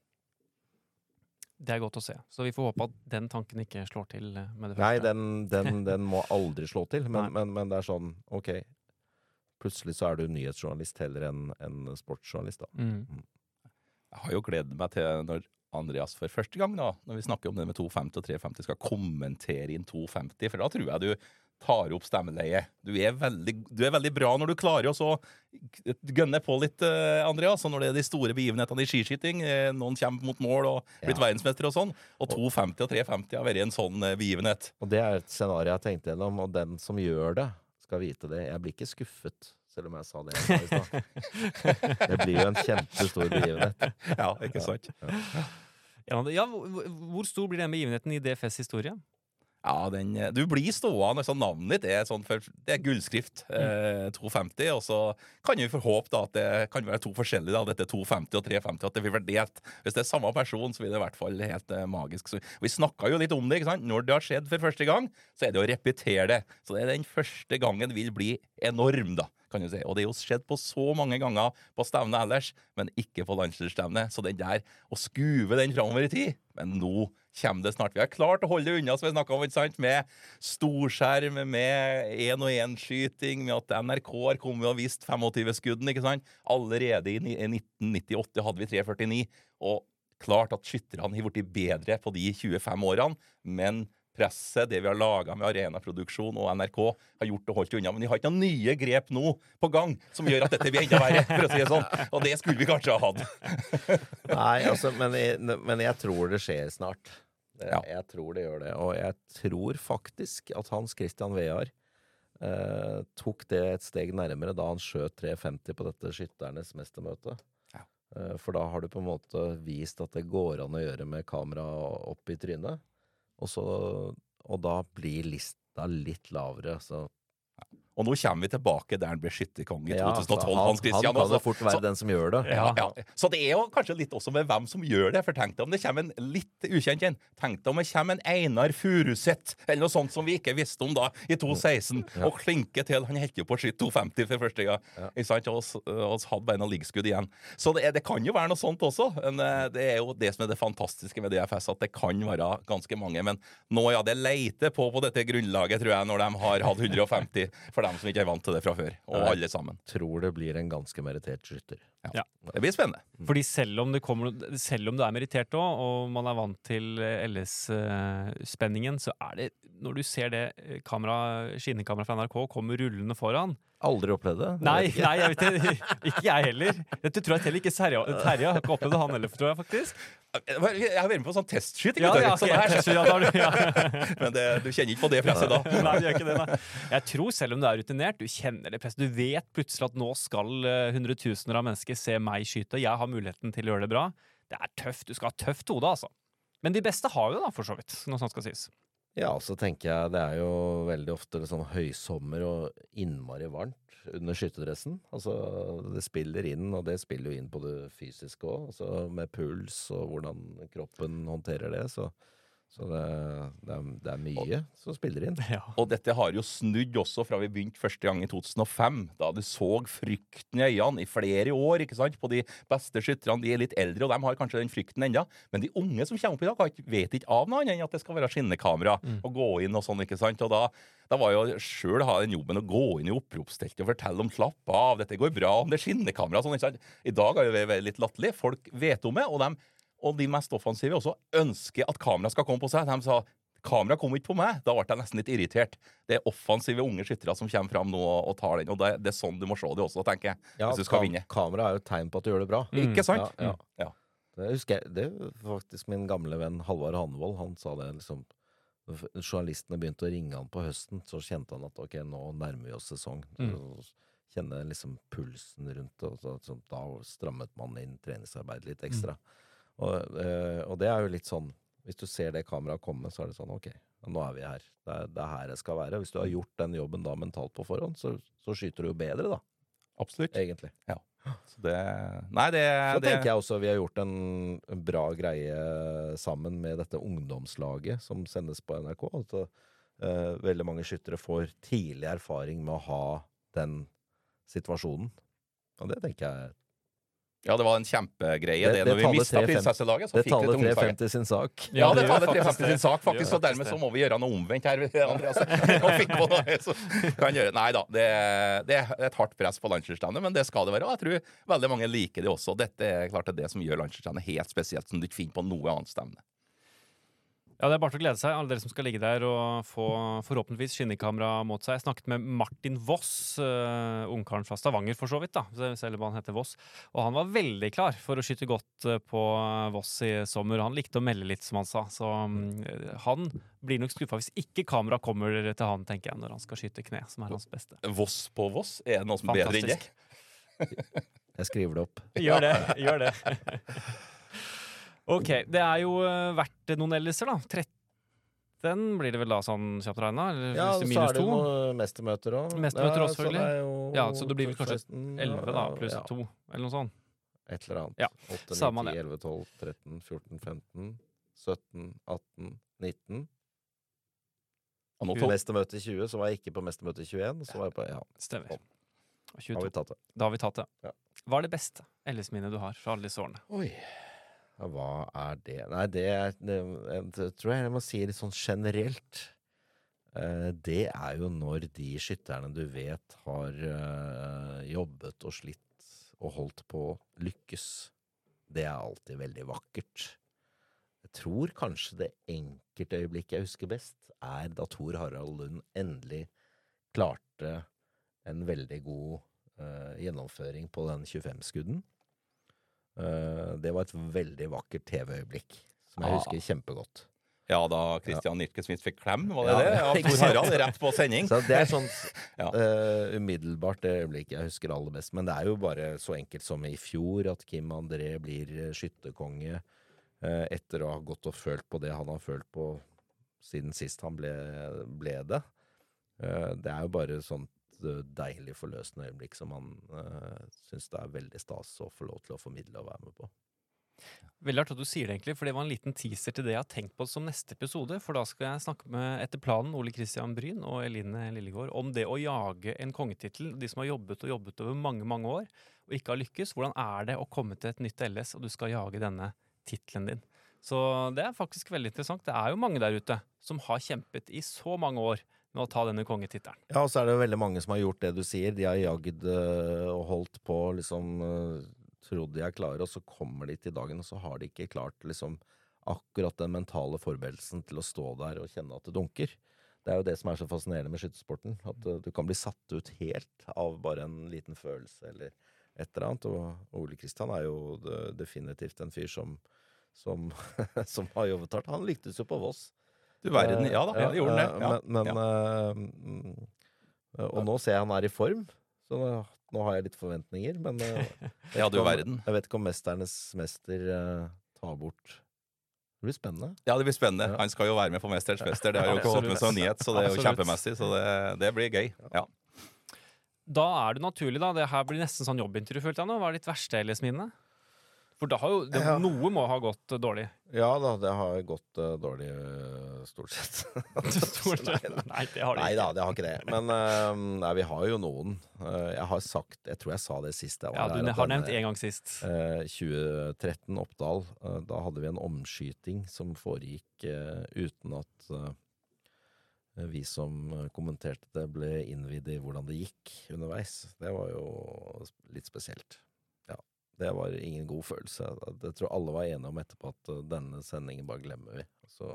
Det er godt å se. Så vi får håpe at den tanken ikke slår til eh, med det første. Nei, den, den, den må aldri slå til, men, men, men det er sånn, ok Plutselig så er du nyhetsjournalist heller enn en sportsjournalist, da. Mm. Jeg har jo gledet meg til når Andreas for første gang, da, når vi snakker om det med 250 og 350, skal kommentere inn 250, for da tror jeg du tar opp stemmeleiet. Du er veldig, du er veldig bra når du klarer å gønne på litt, eh, Andreas. Og når det er de store begivenhetene i skiskyting, eh, noen kommer mot mål og blitt Ja. verdensmester og sånn, og 250 og 350 har vært en sånn eh, begivenhet. Og det er et scenario jeg har tenkt gjennom, og den som gjør det, skal vite det. Jeg blir ikke skuffet, selv om jeg sa det jeg sa i stad. Det blir jo en kjempestor begivenhet. Ja, ikke sant? Ja, Ja. ja, hvor stor blir den begivenheten i DFS historie? Ja, den, eh, Du blir stående. så Navnet ditt er sånn det er gullskrift. Eh, 250. Og så kan vi forhåpe da at det kan være to forskjellige. da, Dette er 250 og 350. At det blir verdelt. Hvis det er samme person, så blir det i hvert fall helt eh, magisk. Så, vi snakka jo litt om det. ikke sant? Når det har skjedd for første gang, så er det å repetere det. Så det er den første gangen vil bli enorm, da. kan du si. Og det er jo skjedd på så mange ganger på stevnet ellers, men ikke på landslagsstevnet. Så den der, å skuve den framover i tid Men nå kommer det snart. Vi har klart å holde det unna, som vi snakket om, ikke sant? med storskjerm, med én-og-én-skyting, med at NRK har kommet og vist 25-skudden. ikke sant? Allerede i i 1998 hadde vi 349. Og klart at skytterne har blitt bedre på de 25 årene, men presset, det vi har laga med arenaproduksjon og NRK, har gjort og holdt unna. Men vi har ikke noen nye grep nå på gang som gjør at dette blir enda verre, for å si det sånn. Og det skulle vi kanskje ha hatt. Nei, altså, men, jeg, men jeg tror det skjer snart. Ja. Jeg tror det gjør det. Og jeg tror faktisk at Hans Christian Vear eh, tok det et steg nærmere da han skjøt 350 på dette skytternes mestermøte. Ja. Eh, for da har du på en måte vist at det går an å gjøre med kamera opp i trynet. Og, så, og da blir lista litt lavere. Så Og nå kommer vi tilbake der han ble skytterkonge i ja, 2012. så han, Hans Christian. han kan altså. jo fort være Så- den som gjør det. Ja. Ja, Så det er jo kanskje litt også med hvem som gjør det. For tenk deg om det kommer en litt ukjent en. Tenk deg om det kommer en Einar Furuseth, eller noe sånt som vi ikke visste om da, i 2016, og klinker til. Han holdt jo på å skyte 250 for første gang. Sant? Og oss, oss hadde bare noen liggskudd igjen. Så det, det kan jo være noe sånt også. Men eh, det er jo det som er det fantastiske med DFS, at det kan være ganske mange. Men nå, ja, det leiter på på dette grunnlaget, tror jeg, når de har hatt 150, for dem som ikke er vant til det fra før. Og alle sammen. Tror det blir en ganske merittert skytter. Det blir spennende. Fordi selv om det, kommer, selv om du er merittert òg, og man er vant til LS-spenningen, så er det Når du ser det eh, kamera, skinnekameraet fra NRK kommer rullende foran Aldri opplevd det? Nei, nei jeg vet det. Ikke jeg heller. Dette tror jeg heller ikke Terje har ikke opplevd det, han heller, tror jeg faktisk. Jeg har vært med på sånn testskyting. Ja, ja, Så ok, det er- så ja, ja. Men det, du kjenner ikke på det presset da? Nei, du gjør ikke det, nei. Jeg tror selv om du er rutinert, du kjenner det presset. Du vet plutselig at nå skal eh, hundretusener av mennesker se meg skyte. Jeg har muligheten til å gjøre det bra. Det er tøft. Du skal ha tøft hode, altså. Men de beste har jo det, da, for så vidt. Når sånt skal sies. Ja, så tenker jeg det er jo veldig ofte sånn høysommer og innmari varmt under skyterdressen. Altså, det spiller inn, og det spiller jo inn på det fysiske òg. Altså, med puls og hvordan kroppen håndterer det. Så, så det, det, er, det er mye som spiller inn. Ja. Og dette har jo snudd også fra vi begynte første gang i 2005, da du så frykten i øynene i flere år ikke sant? på de beste skytterne. De er litt eldre, og de har kanskje den frykten ennå. Men de unge som kommer opp i dag, vet ikke av noe annet enn at det skal være skinnekamera og gå inn og sånn. ikke sant? Og da, da var jo sjøl ha den jobben å gå inn i oppropsteltet og fortelle om 'slapp av, dette går bra', om det er skinnekamera og sånn. ikke sant? I dag har jo det vært litt latterlig. Folk vet om det, og, dem- og de mest offensive også ønsker at kamera skal komme på seg. De sa Kamera kom ikke på meg. Da ble jeg nesten litt irritert. Det er offensive unge skyttere som kommer fram nå og, tar den. Og det, det er sånn du må se det også, tenker jeg. Ja, hvis du skal kam- vinne. Kamera er jo et tegn på at du gjør det bra. Ikke sant? Ja, ja. Mm. Ja. Det husker jeg, det er faktisk min gamle venn Halvard Hanvold. Han sa det liksom Journalistene begynte å ringe han på høsten, så kjente han at ok, nå nærmer vi oss sesong. Mm. Kjenne liksom pulsen rundt, og så, så da strammet man inn treningsarbeid litt ekstra. Og, eh, og det er jo litt sånn Hvis du ser det kameraet komme, så er det sånn ok, nå er vi her. Det er, det er her jeg skal være. Hvis du har gjort den jobben da mentalt på forhånd, så, så skyter du jo bedre, da. Absolutt. Egentlig. Så det Nei, det, Så det tenker jeg også vi har gjort en en bra greie sammen med dette ungdomslaget som sendes på NRK. At uh, veldig mange skyttere får tidlig erfaring med å ha den situasjonen. Og det tenker jeg Ja, det var en kjempegreie, Det- det, det når vi mista prinsesselaget. Så Det fikk det taler til 350 sin sak. Ja, Ja, det taler faktisk 350 sin sak, faktisk. og dermed så må vi gjøre noe omvendt her. Andreas. Og fikk på noe, så kan gjøre. Nei da, det, det er et hardt press på landslagsstevnet, men det skal det være. Og jeg tror veldig mange liker det også. Dette er klart det er det som gjør landslagsstevnet helt spesielt, som du ikke finner på noe annet stevne. Ja, Det er bare til å glede seg, alle dere som skal ligge der og få forhåpentligvis skinnekamera mot seg. Jeg snakket med Martin Voss, uh, ungkaren fra Stavanger for så vidt, da, selv om han heter Voss. Og han var veldig klar for å skyte godt uh, på Voss i sommer. Han likte å melde litt, som han sa. Så um, han blir nok skuffa hvis ikke kamera kommer til han, tenker jeg, når han skal skyte kne, som er hans beste. Voss på Voss? Er det noe som Fantastisk. bedre enn det? jeg skriver det opp. Gjør det. Gjør det. Ok, Det er jo eh, verdt noen elliser, da. 13 blir det vel da sånn kjapt regna? Ja, så er det noen mestermøter òg. Mestermøter også, selvfølgelig. Ja, så det blir vel kanskje 11 da, pluss ja. 2, eller noe sånt. Et eller annet. Ja. 8, 9, 10, 11, 12, 13, 14, 15, 17, 18, 19. Og nå mestermøte 20, så var jeg ikke på mestermøte 21. Så var jeg på, ja. Stemmer. Da Har vi tatt det. Da har vi tatt det. Ja. Hva er det beste LS-minnet du har fra alle disse årene? Oi. Hva er det Nei, det, det, det tror jeg jeg må si litt sånn generelt. Eh, det er jo når de skytterne du vet har eh, jobbet og slitt og holdt på, lykkes. Det er alltid veldig vakkert. Jeg tror kanskje det enkelte øyeblikket jeg husker best, er da Tor Harald Lund endelig klarte en veldig god eh, gjennomføring på den 25-skudden. Eh, det var et veldig vakkert TV-øyeblikk som jeg ah. husker kjempegodt. Ja, da Christian ja. Nirke-Smith fikk klem, var det ja, det? Ja, Tor Harald, rett på sending. Så det er sånn ja. uh, umiddelbart det øyeblikket jeg husker aller best. Men det er jo bare så enkelt som i fjor at Kim André blir skytterkonge uh, etter å ha gått og følt på det han har følt på siden sist han ble, ble det. Uh, det er jo bare sånt Eh, deilig, forløsende øyeblikk som man uh, syns det er veldig stas å få lov til å formidle og være med på. Veldig artig at du sier det, egentlig, for det var en liten teaser til det jeg har tenkt på som neste episode. For da skal jeg snakke med, etter planen, Ole Kristian Bryn og Eline Lillegård om det å jage en kongetittel. De som har jobbet og jobbet over mange, mange år og ikke har lykkes. Hvordan er det å komme til et nytt LS, og du skal jage denne tittelen din? Så det er faktisk veldig interessant. Det er jo mange der ute som har kjempet i så mange år med å ta denne kongetittelen. Ja, og så er det jo veldig mange som har gjort det du sier. De har jagd uh, og holdt på, liksom uh, trodd de er klare, og så kommer de til dagen, og så har de ikke klart liksom akkurat den mentale forberedelsen til å stå der og kjenne at det dunker. Det er jo det som er så fascinerende med skytesporten. At uh, du kan bli satt ut helt av bare en liten følelse eller et eller annet. Og Ole Kristian er jo definitivt en fyr som, som, som har jobbet hardt. Han lyktes jo på Voss. Du verden. Ja da, ja, gjorde den det. Ja. Men, men uh, Og nå ser jeg han er i form, så nå, har jeg litt forventninger. Men uh, ja, du verden. jeg vet ikke om Mesternes mester uh, tar bort det blir spennende. Ja, det blir spennende. Ja. Han skal jo være med på Mesterens mester. Det har jo kommet med som nyhet, så det er jo kjempemessig. Så det, det blir gøy. Ja. Da er det naturlig, da. Det her blir nesten sånn jobbintervju, følte jeg nå. Hva er ditt verste LS-minne? For da har jo det, noe må ha gått uh, dårlig? Ja da, det har gått uh, dårlig uh, stort sett. stort sett? Nei, det har det nei, ikke. da, det har ikke det. Men uh, nei, vi har jo noen. Jeg har sagt Jeg tror jeg sa det sist. Jeg ja, du har nevnt en gang sist. 2013 Oppdal. da hadde vi en omskyting som foregikk uten at vi som kommenterte det, ble innvidd i hvordan det gikk underveis. Det var jo litt spesielt. Det var ingen god følelse. Jeg tror alle var enige om etterpå at uh, denne sendingen bare glemmer vi. Så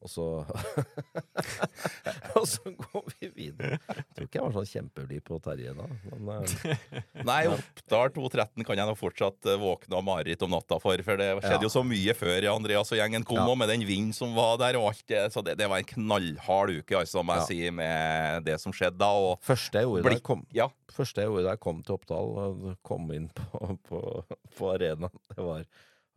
og så Og så går vi videre. Jeg tror ikke jeg var sånn kjempeblid på Terje da. Men, uh, Nei, Oppdal 2.13 kan jeg nå fortsatt uh, våkne av mareritt om natta for. For det skjedde ja. jo så mye før Andreas og gjengen kom, ja. og med den vinden som var der og alt det. Så det, det var en knallhard uke, altså, må jeg ja. si, med det som skjedde da. Og første jeg gjorde da jeg kom, ja. første jeg gjorde da jeg kom til Oppdal, kom inn på, på, på arenaen, det var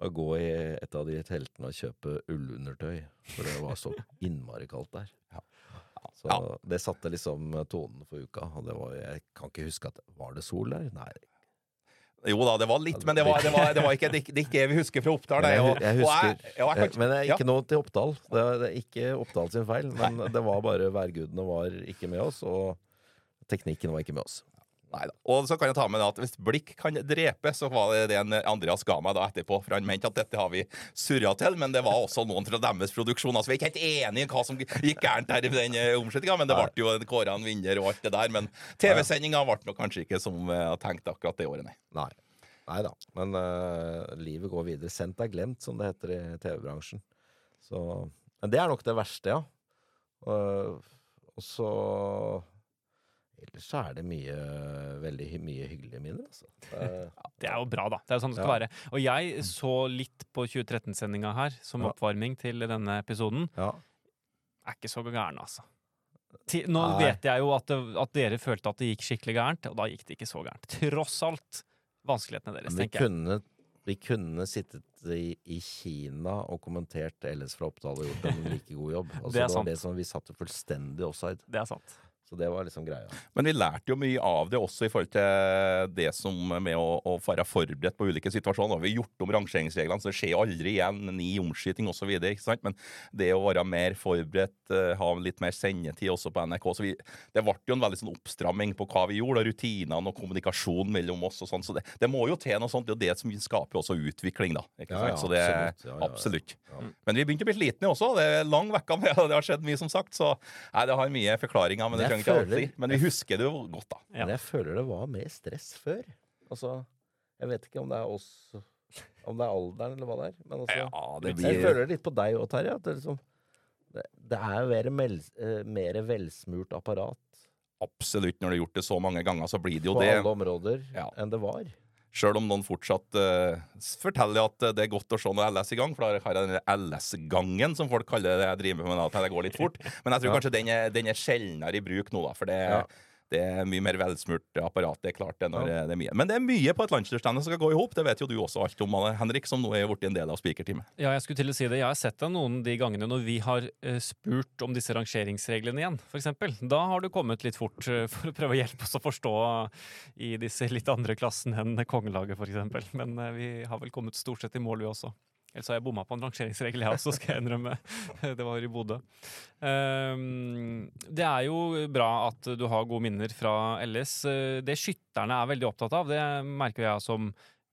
å gå i et av de teltene og kjøpe ullundertøy, for det var så innmari kaldt der. Ja. Så ja. det satte liksom tonen for uka. Og det var, jeg kan ikke huske at Var det sol der? Nei. Jo da, det var litt, men det var, det var, det var ikke, det, det ikke vi husker fra Oppdal. Jeg, jeg, husker, jeg, jeg, jeg, men det er ikke noe til Oppdal. Det er, ikke Oppdal sin feil, men Nei. det var bare værgudene var ikke med oss, og teknikken var ikke med oss. Neida. Og så kan jeg ta med at Hvis blikk kan drepe, så var det det Andreas ga meg da etterpå. For han mente at dette har vi surra til, men det var også noen fra deres produksjon. Altså, Vi er ikke helt enige i hva som gikk gærent der i den eh, omsetninga, men det ble jo kåra en vinner og alt det der. Men TV-sendinga ble nok kanskje ikke som jeg tenkte akkurat det året, nei. nei. Nei da. Men uh, livet går videre. Sendt er glemt, som det heter i TV-bransjen. Så Men det er nok det verste, ja. Uh, og så Ellers så er det mye veldig mye hyggelige minner, altså. Det- Det er jo bra, da. Det er jo sånn det skal Ja. være. Og jeg så litt på 2013-sendinga her som oppvarming til denne episoden. Ja. Er ikke så gæren, altså. Nå Nei. vet jeg jo at, det, at dere følte at det gikk skikkelig gærent, og da gikk det ikke så gærent. Tross alt vanskelighetene deres, tenker jeg. kunne, vi kunne sittet i, i Kina og kommentert LS fra Oppdal og gjort en like god jobb. Altså, Det er sant. det var det som vi satte fullstendig offside. Det er sant. Så det var liksom greia. Men vi lærte jo mye av det også i forhold til det som med å, å være forberedt på ulike situasjoner. Vi har gjort om rangeringsreglene, så det skjer aldri igjen ni omskyting osv. Men det å være mer forberedt, eh, ha litt mer sendetid også på NRK så vi, Det ble jo en veldig sånn oppstramming på hva vi gjorde, og rutinene og kommunikasjon mellom oss. og sånn, så det, det må jo til noe sånt. Det er jo det som skaper også utvikling, da. Ikke sant? ja, så det, absolutt. Ja, ja, ja. absolutt. Ja. Men vi begynte å bli slitne også. Det er lang vekka med, og det har skjedd mye, som sagt. Så nei, det har mye forklaringer, men det trenger ikke alltid. Men vi husker det jo godt, da. Ja. Men jeg føler det var mer stress før. Altså, jeg vet ikke om det er oss Om det er alderen, eller hva det er. Men altså, Ja, det jeg føler det litt på deg òg, Terje. At det, liksom, det, det er mer, mel, eh, mer velsmurt apparat absolutt Når du har gjort det så mange ganger, så blir det jo på det. alle områder Ja. enn det var. Sjøl om noen fortsatt uh, forteller at eh, det er godt å se noe LS i gang, for da har jeg den LS-gangen, som folk kaller det jeg driver med, at det går litt fort. Men jeg tror Ja. kanskje den er, den er sjeldnere i bruk nå, da, for det, Ja. Det er mye mer velsmurt apparat. Det er klart det når Ja. det er mye. Men det er mye på et landslagsstevne som skal gå i hop. Det vet jo du også alt om, Henrik, som nå er blitt en del av spikerteamet. Ja, jeg skulle til å si det. Jeg har sett deg noen de gangene når vi har eh, spurt om disse rangeringsreglene igjen, f.eks. Da har du kommet litt fort eh, for å prøve å hjelpe oss å forstå i disse litt andre klassene enn kongelaget, f.eks. Men eh, vi har vel kommet stort sett i mål, vi også. Ellers har jeg bomma på en rangeringsregel, jeg også, skal jeg innrømme. Det var i Bodø. Ehm, det er jo bra at du har gode minner fra LS. Det skytterne er veldig opptatt av, det merker jeg som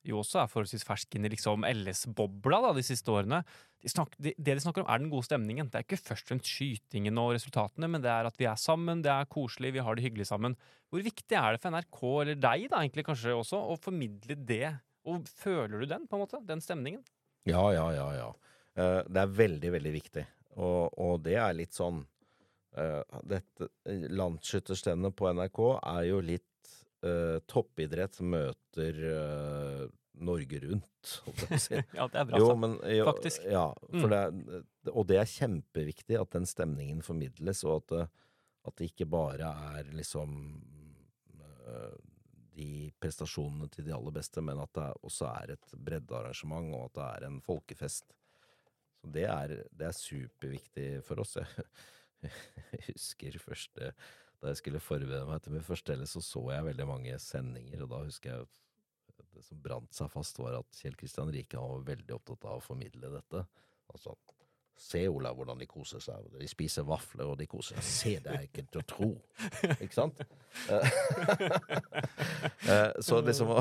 jo også er forholdsvis fersk inn i liksom LS-bobla de siste årene. De snak, de, det de snakker om, er den gode stemningen. Det er ikke først og fremst skytingen og resultatene, men det er at vi er sammen, det er koselig, vi har det hyggelig sammen. Hvor viktig er det for NRK, eller deg da, egentlig kanskje også, å formidle det? Og føler du den, på en måte? Den stemningen? Ja, ja, ja, ja. Eh, det er veldig, veldig viktig. Og, og det er litt sånn uh, dette Landsskytterstevnet på NRK er jo litt uh, toppidrett som møter eh, Norge Rundt, holdt jeg på å si. Ja, det er bra Jo, sagt. men, jo, faktisk. Ja, Mm. det er, og det er kjempeviktig at den stemningen formidles, og at at det ikke bare er liksom de prestasjonene til de aller beste, men at det også er et breddearrangement, og at det er en folkefest. Så det er, det er superviktig for oss. Jeg husker første Da jeg skulle forberede meg til min første LS, så så jeg veldig mange sendinger, og da husker jeg at det som brant seg fast, var at Kjell Kristian Rike var veldig opptatt av å formidle dette. Altså, se Olav hvordan de koser seg, de spiser vafler og de koser seg. Se, det er ikke til å tro. Ikke sant? Eh, så liksom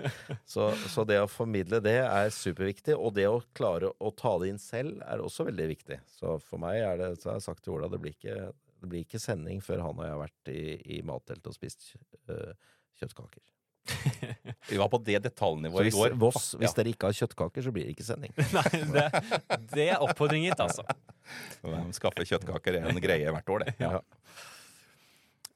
så, så det å formidle det er superviktig, og det å klare å ta det inn selv er også veldig viktig. Så for meg er det, så har jeg sagt til Ola, det blir ikke, det blir ikke sending før han og jeg har vært i, i matteltet og spist uh, kjøttkaker. Vi var på det detaljnivået i går. Voss, hvis dere ikke har kjøttkaker, så blir det ikke sending. Nei, det, det er oppfordring gitt, altså. Skaffe kjøttkaker er en greie hvert år, det. Ja.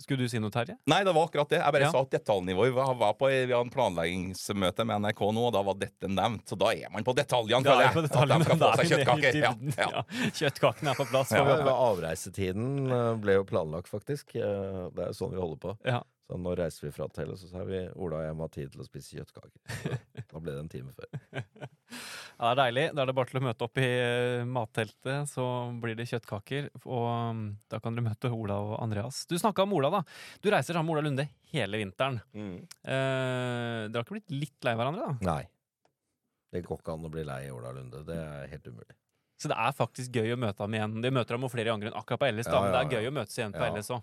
Skulle du si noe, Terje? Nei, det var akkurat det. Jeg bare Ja. sa at detaljnivået. Vi var- var på, vi en planleggingsmøte med NRK nå, og da var dette nevnt. Så da er man på detaljene, er føler jeg. på At de skal få seg kjøttkaker. Ja, ja. Kjøttkakene er på plass. Ja, avreisetiden øh, ble jo planlagt, faktisk. Eh, Det er jo sånn vi holder på. Ja. Så nå reiser vi fra hotellet, så sa vi Ola og jeg må ha tid til å spise kjøttkaker. Da ble det en time før. Ja, det er deilig. Da er det bare til å møte opp i eh, matteltet, så blir det kjøttkaker. Og um, da kan dere møte Ola og Andreas. Du snakka om Ola, da. Du reiser sammen med Ola Lunde hele vinteren. Eh, dere har ikke blitt litt lei hverandre, da? Nei. Det går ikke an å bli lei Ola Lunde. Det er helt umulig. Så det er faktisk gøy å møte ham igjen. De møter ham jo flere ganger enn akkurat på Ellis, da, Ja, men det er gøy å møtes igjen på Ja. Ellis òg.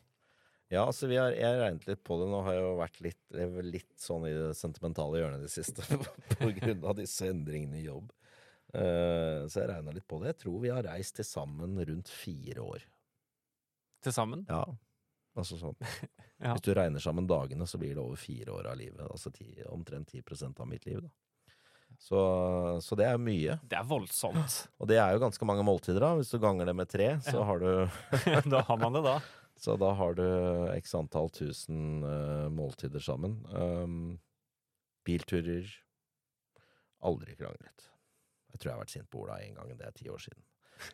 Ja, altså vi har, jeg har regnet litt på det. Nå har jeg jo vært litt, litt sånn i det sentimentale hjørnet i det siste på grunn av disse endringene i jobb. Uh, så jeg regna litt på det. Jeg tror vi har reist til sammen rundt fire år. Til sammen. Ja, altså sånn. Ja. Hvis du regner sammen dagene, så blir det over fire år av livet. Altså ti, omtrent 10% av mitt liv, da. Så, så det er mye. Det er voldsomt. Og det er jo ganske mange måltider, da. Hvis du ganger det med tre, så Ja. har du da har man det, da. Så da har du x antall tusen uh, måltider sammen. Um, bilturer Aldri kranglet. Jeg tror jeg har vært sint på Ola én gang, det er ti år siden.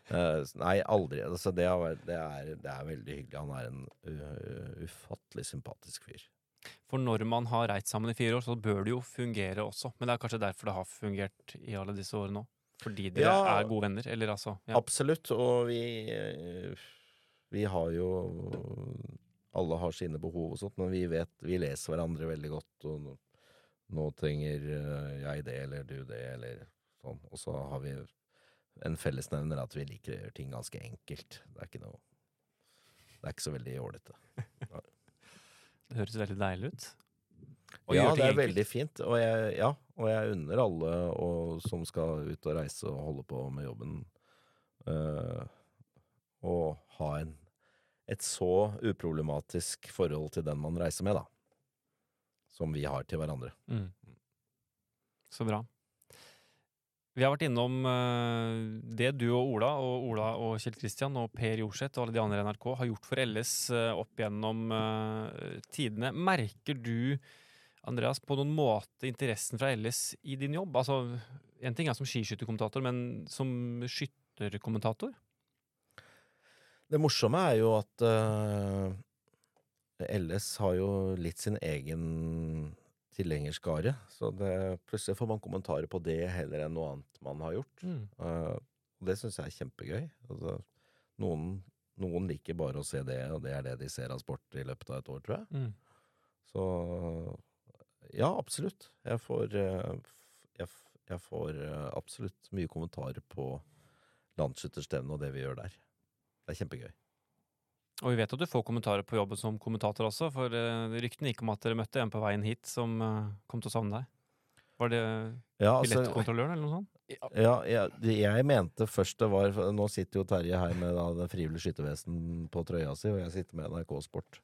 Uh, nei, aldri. Altså, det, har vært, det, er, det er veldig hyggelig. Han er en uh, ufattelig sympatisk fyr. For når man har reist sammen i fire år, så bør det jo fungere også. Men det er kanskje derfor det har fungert i alle disse årene òg. Fordi dere Ja. er gode venner? Eller altså ja. Absolutt. Og vi eh, Vi har jo Alle har sine behov og sånt, men vi vet Vi leser hverandre veldig godt, og nå, nå trenger eh, jeg det, eller du det, eller sånn. Og så har vi en fellesnevner at vi liker å gjøre ting ganske enkelt. Det er ikke noe Det er ikke så veldig ålrete. Det høres veldig deilig ut. Og Ja, det er enkelt. veldig fint. Og jeg, ja, og jeg unner alle og, som skal ut og reise og holde på med jobben, uh, å ha en, et så uproblematisk forhold til den man reiser med, da. Som vi har til hverandre. Mm. Så bra. Vi har vært innom eh, det du og Ola, og Ola og Kjell Kristian og Per Jorseth og alle de andre i NRK har gjort for LS eh, opp gjennom eh, tidene. Merker du, Andreas, på noen måte interessen fra LS i din jobb? Altså, En ting er som skiskytterkommentator, men som skytterkommentator? Det morsomme er jo at uh, LS har jo litt sin egen tilhengerskare. Så det, plutselig får man kommentarer på det heller enn noe annet man har gjort. Eh, og det syns jeg er kjempegøy. Altså, noen, noen liker bare å se det, og det er det de ser av sport i løpet av et år, tror jeg. Mm. Så ja, absolutt. Jeg får, eh, jeg, jeg får eh, absolutt mye kommentarer på landsskytterstevnet og det vi gjør der. Det er kjempegøy. Og vi vet at du får kommentarer på jobben som kommentator også, for uh, ryktene gikk om at dere møtte en på veien hit som eh, kom til å savne deg. Var det Ja, altså, billettkontrolløren eller noe sånt? ja, jeg, jeg mente først det var Nå sitter jo Terje her med da, den frivillige skyttervesen på trøya si, og jeg sitter med NRK Sport.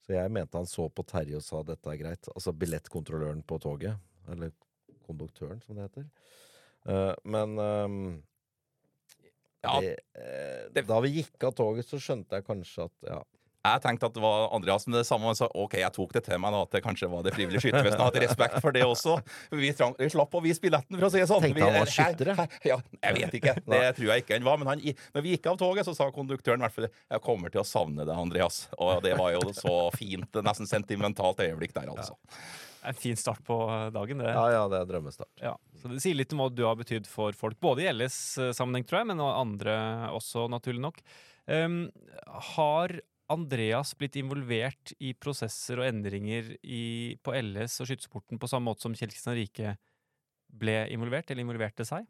Så jeg mente han så på Terje og sa dette er greit. Altså billettkontrolløren på toget. Eller konduktøren, som det heter. Uh, men ehm, Ja, det, eh, det- Da vi gikk av toget, så skjønte jeg kanskje at ja, Jeg tenkte at det var Andreas med det samme. Men sa OK, jeg tok det til meg, da, at det kanskje var det frivillige skyttervesenet. Hadde respekt for det også. Vi, trang, vi slapp å vise billetten, for å si det sånn. Tenkte han var skytter, Ja, jeg vet ikke. Det tror jeg ikke han var. Men han, når vi gikk av toget, så sa konduktøren i hvert fall jeg kommer til å savne deg, Andreas. Og det var jo så fint. Nesten sentimentalt øyeblikk der, altså. En fin start på dagen, det. ja, ja, det er drømmestart. Ja, så Det sier litt om hva du har betydd for folk, både i LS-sammenheng, tror jeg, men andre også, naturlig nok. Um, har Andreas blitt involvert i prosesser og endringer i, på LS og skytesporten på samme måte som Kjell Kristian Rike ble involvert, eller involverte seg?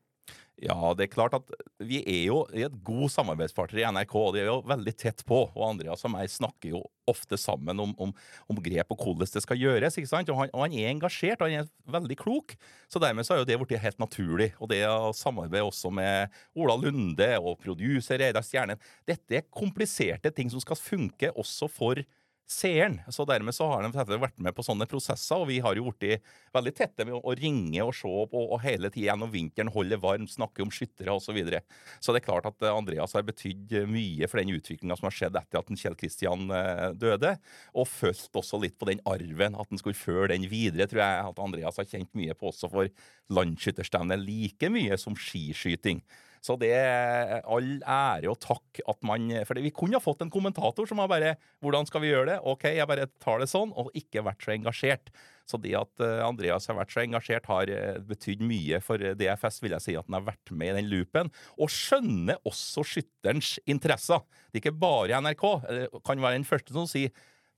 Ja, det er klart at vi er jo et god samarbeidspartner i NRK, og de er jo veldig tett på. Og Andreas og meg snakker jo ofte sammen om, om, om grep og hvordan det skal gjøres. ikke sant? Og han, og han er engasjert, og han er veldig klok. Så dermed så har jo det blitt helt naturlig. Og det å samarbeide også med Ola Lunde og produser Reidar Stjernen Dette er kompliserte ting som skal funke også for seeren. Så dermed så har de vært med på sånne prosesser, og vi har jo blitt veldig tette med å, ringe og se på og hele tida gjennom vinteren holde varmt, snakke om skyttere osv. Så, videre. så det er klart at eh, Andreas har betydd eh, mye for den utviklinga som har skjedd etter at Kjell Kristian eh, døde, og fulgt også litt på den arven, at han skulle føre den videre, tror jeg at Andreas har kjent mye på også for landsskytterstevnet like mye som skiskyting. Så det er all ære og takk at man For vi kunne ha fått en kommentator som har bare 'Hvordan skal vi gjøre det?' OK, jeg bare tar det sånn, og ikke vært så engasjert. Så det at eh, Andreas har vært så engasjert, har eh, betydd mye for eh, DFS, vil jeg si, at han har vært med i den loopen. Og skjønner også skytterens interesser. Det er ikke bare NRK. det Kan være den første som sier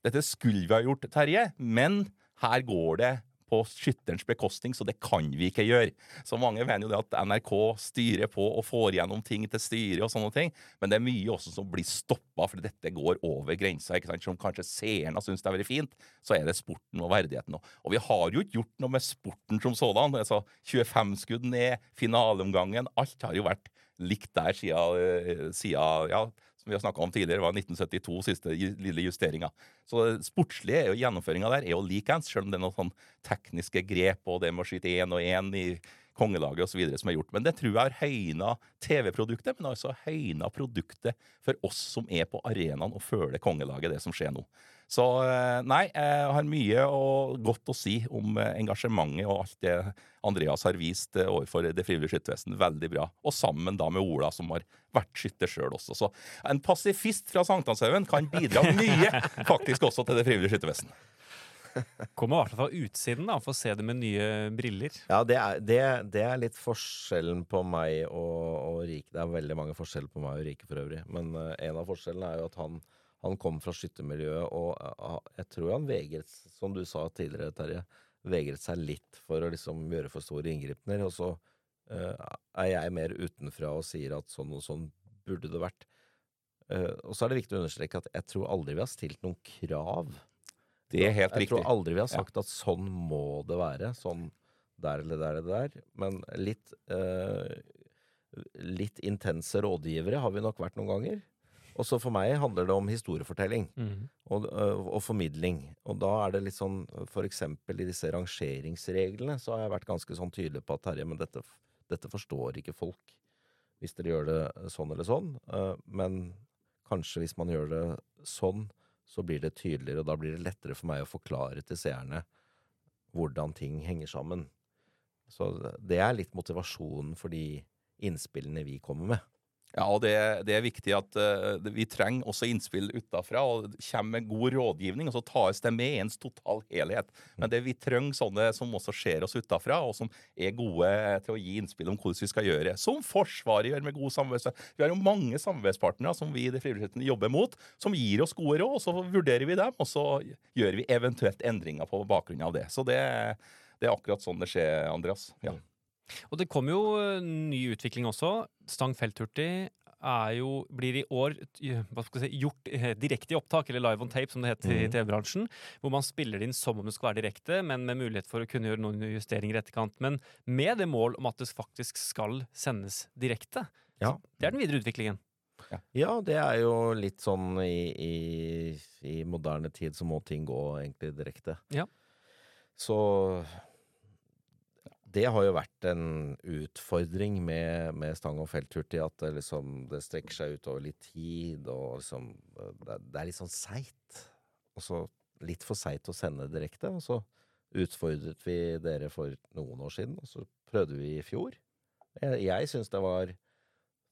'Dette skulle vi ha gjort, Terje', men her går det på skytterens bekostning, så det kan vi ikke gjøre. Så mange mener jo det at NRK styrer på og får igjennom ting til styret og sånne ting, men det er mye også som blir stoppa, fordi dette går over grensa. ikke sant? Som kanskje seerne syns det er veldig fint, så er det sporten og verdigheten. Og, vi har jo ikke gjort noe med sporten som sådan. altså 25 skudd ned, finaleomgangen, alt har jo vært likt der siden, eh, siden ja, som vi har snakka om tidligere, var 1972 siste lille justeringa. Så det sportslige er jo gjennomføringa der er jo likeens, selv om det er noen sånn tekniske grep og det med å skyte én og én i kongelaget osv. som er gjort. Men det tror jeg har høyna TV-produktet, men altså høyna produktet for oss som er på arenaen og føler kongelaget, det som skjer nå. Så eh, nei, jeg har mye og godt å si om eh, engasjementet og alt det Andreas har vist eh, overfor Det frivillige skyttervesen. Veldig bra. Og sammen da med Ola, som har vært skytter sjøl også. Så en pasifist fra Sankthanshaugen kan bidra mye faktisk også til Det frivillige skyttervesen. Kommer i hvert fall fra utsiden, da, for å se det med nye briller. Ja, det er, det, det er litt forskjellen på meg og, og Rike. Det er veldig mange forskjeller på meg og Rike for øvrig. Men uh, en av forskjellene er jo at han, han kom fra skyttermiljøet, og uh, jeg tror han vegret, som du sa tidligere, Terje, vegret seg litt for å liksom gjøre for store inngripener. Og så uh, er jeg mer utenfra og sier at sånn og sånn burde det vært. Uh, og så er det viktig å understreke at jeg tror aldri vi har stilt noen krav. Det er helt jeg riktig. tror aldri vi har sagt at sånn må det være. Sånn der eller der eller der. Men litt eh, litt intense rådgivere har vi nok vært noen ganger. Og så for meg handler det om historiefortelling og, øh, og formidling. Og da er det litt sånn For eksempel i disse rangeringsreglene så har jeg vært ganske sånn tydelig på at Terje, men dette, dette forstår ikke folk hvis dere gjør det sånn eller sånn. Eh, Men kanskje hvis man gjør det sånn, så blir det tydeligere, og da blir det lettere for meg å forklare til seerne hvordan ting henger sammen. Så det er litt motivasjonen for de innspillene vi kommer med. Ja, og det, det er viktig at uh, vi trenger også innspill utafra, og kommer med god rådgivning, og så tas det med i ens total helhet. Men det vi trenger sånne som også ser oss utafra, og som er gode til å gi innspill om hvordan vi skal gjøre. Som Forsvaret gjør med god samarbeidspartner. Vi har jo mange samarbeidspartnere som vi i det frivilligheten jobber mot, som gir oss gode råd, og så vurderer vi dem, og så gjør vi eventuelt endringer på bakgrunn av det. Så det, det er akkurat sånn det skjer, Andreas. Ja. Og det kommer jo eh, ny utvikling også. Stang felthurtig er jo, blir i år hva skal si, gjort eh, direkte i opptak, eller live on tape, som det heter i Mhm. TV-bransjen. Hvor man spiller det inn som om det skal være direkte, men med mulighet for å kunne gjøre noen justeringer i etterkant. Men med det mål om at det faktisk skal sendes direkte. Ja. Det er den videre utviklingen. Ja, det er jo litt sånn i, i, i moderne tid så må ting gå egentlig direkte. Ja. Så det har jo vært en utfordring med, med stang og felthurtig, at det liksom det strekker seg utover litt tid, og liksom Det, det er litt sånn seigt. Litt for seigt å sende direkte. Og så utfordret vi dere for noen år siden, og så prøvde vi i fjor. Jeg, jeg syns det var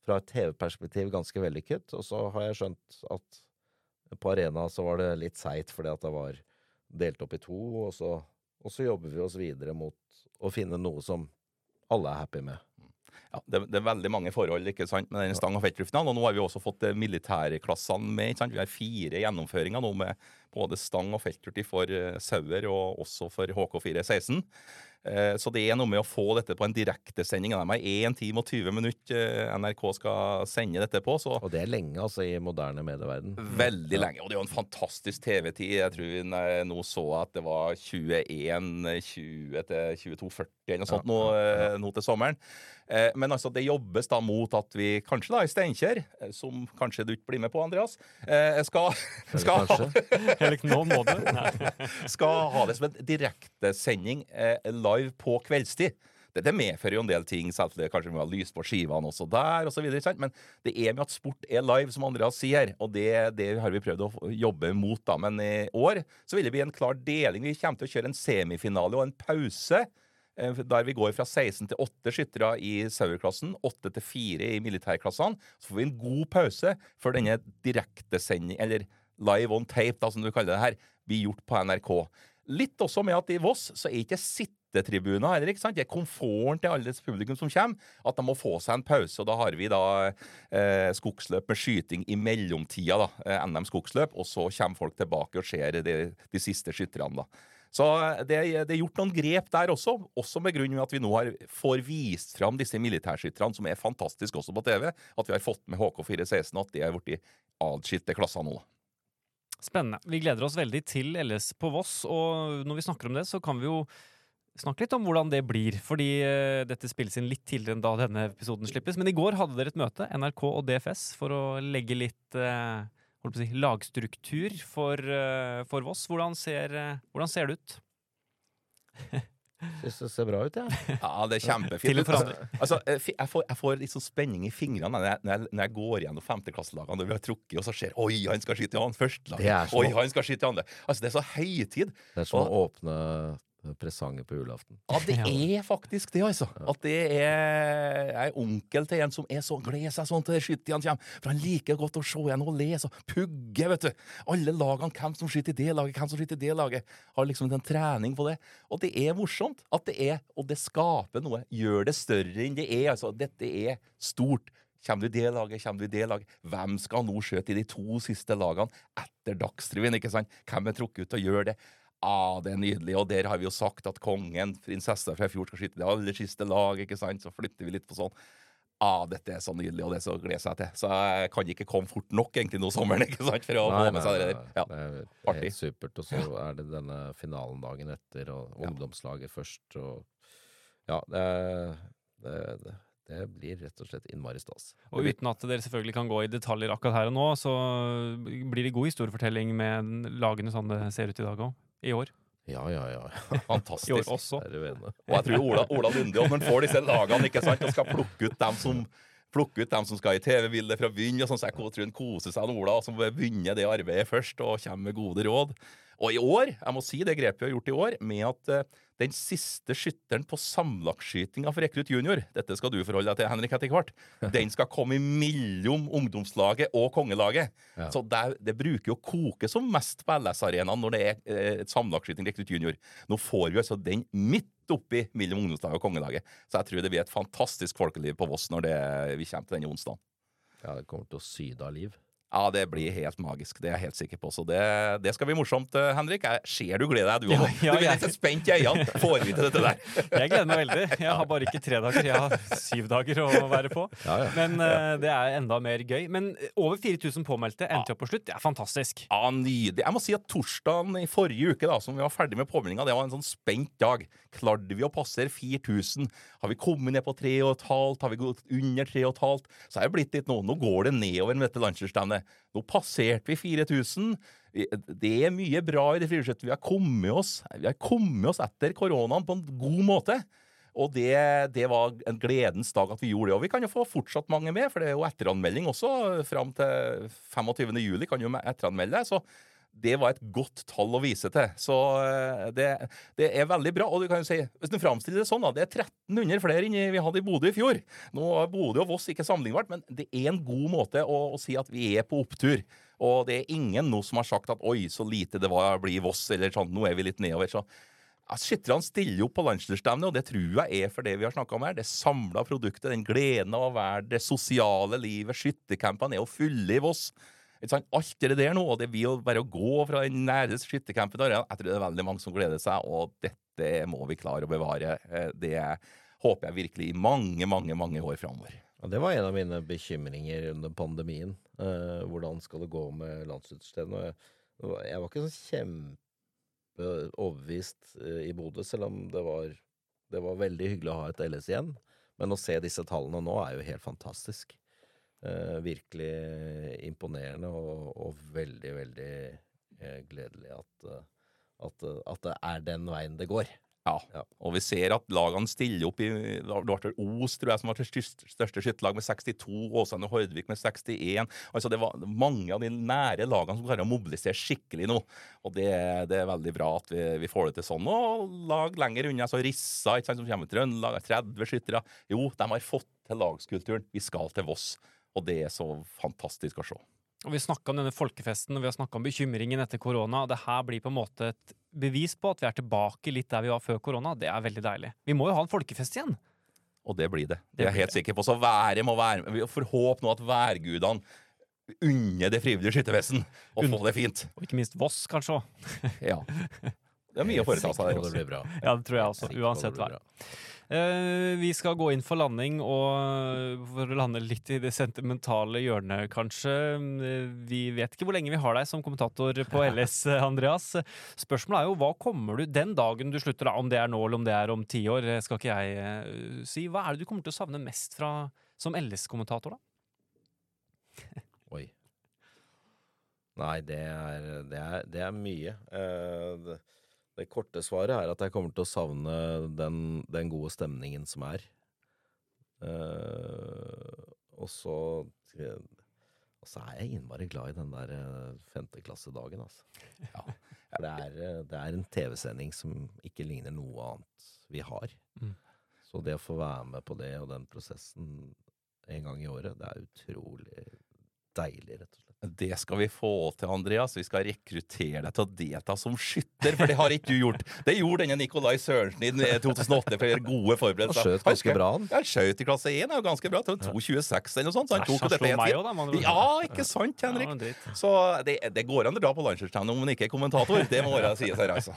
fra et TV-perspektiv ganske vellykket, og så har jeg skjønt at på arena så var det litt seigt fordi at det var delt opp i to, og så, og så jobber vi oss videre mot å finne noe som alle er happy med. Ja, det, det er veldig mange forhold ikke sant, med den stang- og feltluften. Og nå har vi også fått eh, militærklassene med. ikke sant? Vi har fire gjennomføringer nå med både stang- og felthurtig for uh, Sauer og også for HK416. Eh, så det er noe med å få dette på en direktesending. De har 1 time og 20 minutter eh, NRK skal sende dette på. så Og det er lenge, altså, i moderne medieverden. Veldig lenge. Og det er jo en fantastisk TV-tid. Jeg tror vi eh, nå så at det var 21.20 til 22.40 eller noe sånt nå, eh, nå til sommeren. Eh, Men altså, det jobbes da mot at vi kanskje da i Steinkjer, som kanskje du ikke blir med på, Andreas, eh, skal, skal, ha, skal ha det som en direktesending eh, live på kveldstid. Dette medfører jo en del ting, selvfølgelig kanskje vi har ha lys på skivene også der, og så sant? men det er med at sport er live, som Andreas sier, og det, det har vi prøvd å jobbe mot. da, Men i år så vil det bli en klar deling. Vi kommer til å kjøre en semifinale og en pause. eh, Der vi går fra 16 til 8 skyttere i Sauer-klassen, 8 til 4 i militærklassene. Så får vi en god pause før denne direktesending, eller live on tape, da, som du kaller det her, blir gjort på NRK. Litt også med at i Voss så er ikke sittetribuner Henrik. sant? Det er komforten til alle publikum som kommer, at de må få seg en pause. Og da har vi da eh, skogsløp med skyting i mellomtida, da, eh, NM skogsløp, og så kommer folk tilbake og ser de, de siste skytterne, da. Så det, det er gjort noen grep der også, også med grunn av at vi nå har, får vist fram disse militærskytterne, som er fantastiske også på TV. At vi har fått med HK416, og at de er blitt adskilte klasser nå. Spennende. Vi gleder oss veldig til LS på Voss, og når vi snakker om det, så kan vi jo snakke litt om hvordan det blir. Fordi uh, dette spilles inn litt tidligere enn da denne episoden slippes. Men i går hadde dere et møte, NRK og DFS, for å legge litt uh, holdt på å si, lagstruktur for, uh, for Voss. Hvordan ser, hvordan ser det ut? Syns det ser bra ut, jeg. Ja, det er kjempefint. Altså, altså, jeg får, jeg får litt sånn spenning i fingrene når jeg, når jeg, når jeg går gjennom femteklasselagene når vi har trukket, og så ser Oi, han skal skyte i han første lag. Oi, han skal skyte i andre. Altså, det er så høytid. Det er som å åpne presanger på julaften. Ja, det er faktisk det, altså. At det er Jeg er onkel til en som er så gleder seg sånn til skyterne kommer. For han liker godt å se igjen og lese og pugge, vet du. Alle lagene, hvem som skyter i det laget, hvem som skyter i det laget. Har liksom en trening på det. Og det er morsomt at det er, og det skaper noe. Gjør det større enn det er. Altså, dette er stort. Kommer du i det laget, kommer du i det laget. Hvem skal nå skjøte i de to siste lagene etter Dagsrevyen, ikke sant? Hvem er trukket ut til å gjøre det? Ah, det er nydelig, og der har vi jo sagt at kongen, prinsessa fra i fjor, skal skyte det aller siste lag, ikke sant? Så flytter vi litt på sånn. Ah, dette er så nydelig, og det er så gleder jeg seg til. Så jeg kan ikke komme fort nok egentlig nå sommeren, ikke sant, for å få med seg det der. Ja. det er helt supert. Og så er det denne finalen dagen etter, og ungdomslaget først, og Ja, det, det, det, det blir rett og slett innmari stas. Og uten at dere selvfølgelig kan gå i detaljer akkurat her og nå, så blir det god historiefortelling med lagene sånn det ser ut i dag òg. I år. Ja, ja, ja. Fantastisk. I år også. Og jeg tror Ola, Ola Lunde, når han får disse lagene ikke sant, og skal plukke ut dem som Plukke ut dem som skal i TV-bildet fra byen. og sånn, så Jeg tror han koser seg, Ola, som begynner det arbeidet først og kommer med gode råd. Og i år, jeg må si det grepet vi har gjort i år, med at eh, den siste skytteren på samlagsskytinga for Rekrutt junior, dette skal du forholde deg til, Henrik, etter hvert, den skal komme mellom ungdomslaget og kongelaget. Ja. Så det, det bruker jo å koke som mest på LS-arenaen når det er eh, et samlagsskyting Rekrutt junior. Nå får vi altså den midt oppi mellom ungdomslaget og kongelaget. Så jeg tror det blir et fantastisk folkeliv på Voss når det, vi kommer til denne onsdagen. Ja, det kommer til å syde av liv. Ja, det blir helt magisk. Det er jeg helt sikker på. Så det, det skal bli morsomt, eh, Henrik. Jeg ser du gleder deg, du òg. ja, du blir nesten spent i øynene. Får vi til dette der? Jeg gleder meg veldig. Jeg har bare ikke tre dager, jeg har syv dager å være på. Ja, ja. Men uh, det er enda mer gøy. Men over 4000 påmeldte endte opp på slutt. Det er fantastisk. Ja, nydelig. Jeg må si at torsdagen i forrige uke, da, som vi var ferdig med påmeldinga, det var en sånn spent dag. Klarte vi å passere 4000? Har vi kommet ned på 3,5? Har vi gått under 3,5? Så er det blitt litt nå. Nå går det nedover med dette landslagsstevnet. Nå passerte vi 4000. Det er mye bra i det friluftsbudsjettet. Vi har kommet oss Vi har kommet oss etter koronaen på en god måte. Og det, det var en gledens dag at vi gjorde det. Og vi kan jo få fortsatt mange med, for det er jo etteranmelding også. Fram til 25. juli kan jo etteranmelde. Så det var et godt tall å vise til. Så eh, det, det er veldig bra. Og du kan jo si, hvis du framstiller det sånn, da, det er 1300 flere enn vi hadde i Bodø i fjor. Nå er Bodø og Voss ikke sammenlignbart, men det er en god måte å, å si at vi er på opptur. Og det er ingen nå som har sagt at oi, så lite det var å bli Voss, eller sånn, nå er vi litt nedover. så Skytterne stiller opp på landslagsstevnet, og det tror jeg er for det vi har snakka om her. Det samla produktet, den gleden av å være det sosiale livet. Skyttercampene er jo fulle i Voss. Alt det der nå, og det vil bare å gå fra den næreste skyttercampen til arenaen. Jeg tror det er veldig mange som gleder seg, og dette må vi klare å bevare. Eh, Det håper jeg virkelig i mange, mange, mange år framover. Ja, det var en av mine bekymringer under pandemien. Eh, hvordan skal det gå med landsutstedene? Jeg, jeg var ikke sånn kjempeoverbevist eh, i Bodø, selv om det var, det var veldig hyggelig å ha et LS igjen. Men å se disse tallene nå er jo helt fantastisk. Eh, virkelig imponerende og, og veldig, veldig eh, gledelig at, eh, at, at det er den veien det går. Ja. Ja. Og vi ser at lagene stiller opp i Det var Os, tror jeg, som var det største, skytterlag med 62. Åsane og Hordvik med 61. Altså Det var mange av de nære lagene som klarer å mobilisere skikkelig nå. Og det, det er veldig bra at vi, vi får det til sånn. Og lag lenger unna, så Rissa, ikke sant, som kommer til Trøndelag, er 30 skyttere. Jo, de har fått til lagskulturen. Vi skal til Voss. Og det er så fantastisk å se. Og Vi snakka om denne folkefesten og vi har snakka om bekymringen etter korona. og Det her blir på en måte et bevis på at vi er tilbake litt der vi var før korona. Det er veldig deilig. Vi må jo ha en folkefest igjen. Og det blir det. Det er jeg helt sikker på. Så været må være med. Vi får håpe nå at værgudene unner det frivillige skyttervesen å få det fint. Og ikke minst Voss, kanskje òg. Ja. Det er mye å foreta seg der det blir bra. Ja, det tror jeg også. Uansett vær. Eh, vi skal gå inn for landing, og for å lande litt i det sentimentale hjørnet, kanskje. Eh, Vi vet ikke hvor lenge vi har deg som kommentator på LS, Andreas. Spørsmålet er jo hva kommer du den dagen du slutter, om det er nå eller om det er om ti år, eh, skal ikke jeg si. Hva er det du kommer til å savne mest fra, som LS-kommentator, da? Oi. Nei, det er, det er, det er mye. Uh, det, Det korte svaret er at jeg kommer til å savne den, den gode stemningen som er. Uh, og så Og så er jeg innmari glad i den der eh, femteklassedagen, altså. For det er, eh, det er en TV-sending som ikke ligner noe annet vi har. Mm. Så det å få være med på det og den prosessen en gang i året, det er utrolig deilig, rett og slett. Det skal vi få til, Andreas. Vi skal rekruttere deg til å delta som skytter, for det har ikke du gjort. Det gjorde denne Nikolai Sørensen i 2008 for å gjøre gode Han skjøt ganske bra, han. Ja, Han skjøt i klasse 1, er jo ganske bra. Til 2,26 eller noe sånt. Så han tok jo dette helt. Ja, ikke sant, Henrik? Så det, det går an å dra på landslagsstevne om man ikke er kommentator. Det må være sies her, altså.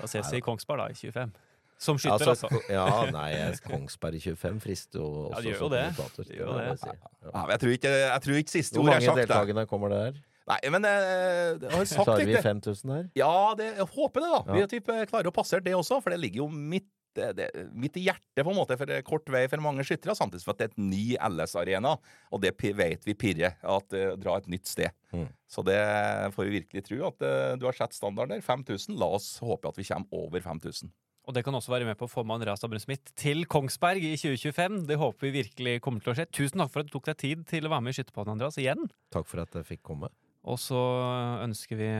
Da ses vi i Kongsberg, da, i 25. Som Ja, skytter, altså? altså. ja, nei, Kongsberg i 25 frister jo Ja, også det gjør jo det. Det gjør det. jeg si. Ja. Ja, jeg, tror ikke, jeg tror ikke siste Hvor ord er mange sagt. der. deltakende kommer det her? Nei, men eh, jeg har sagt Klarer vi 5000 her? Ja, det, jeg håper det, da. Vi Ja. typ, klarer å passere det også, for det ligger jo midt, det, det, midt i hjertet, på en måte, for det er kort vei for mange skyttere, samtidig som at det er et ny LS-arena, og det vet vi pirrer, at uh, dra et nytt sted. Mm. Så det får vi virkelig tro, at uh, du har sett standarden der. 5000. La oss håpe at vi kommer over 5000. Og det kan også være med på å få med Andreas Dabrun Smith til Kongsberg i 2025. Det håper vi virkelig kommer til å skje. Tusen takk for at du tok deg tid til å være med i Skytterpodden, Andreas, igjen. Takk for at jeg fikk komme. Og så ønsker vi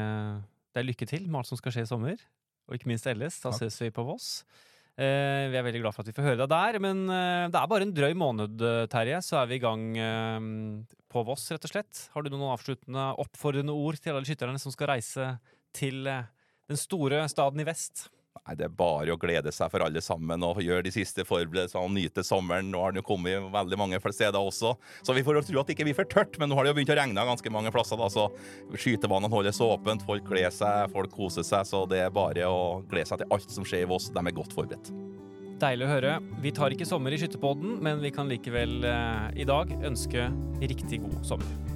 deg lykke til med alt som skal skje i sommer. Og ikke minst ellers. Da ses vi på Voss. Eh, vi er veldig glad for at vi får høre deg der, men eh, det er bare en drøy måned, eh, Terje, så er vi i gang eh, på Voss, rett og slett. Har du noen avsluttende, oppfordrende ord til alle skytterne som skal reise til eh, den store staden i vest? Nei, Det er bare å glede seg for alle sammen og gjøre de siste forberedelsene og nyte sommeren. Nå har den jo kommet veldig mange steder også, så vi får tro at det ikke blir for tørt. Men nå har det jo begynt å regne ganske mange plasser, da, så skytebanene holdes åpent. Folk gleder seg, folk koser seg, så det er bare å glede seg til alt som skjer i Voss. De er godt forberedt. Deilig å høre. Vi tar ikke sommer i Skytterpodden, men vi kan likevel eh, i dag ønske riktig god sommer.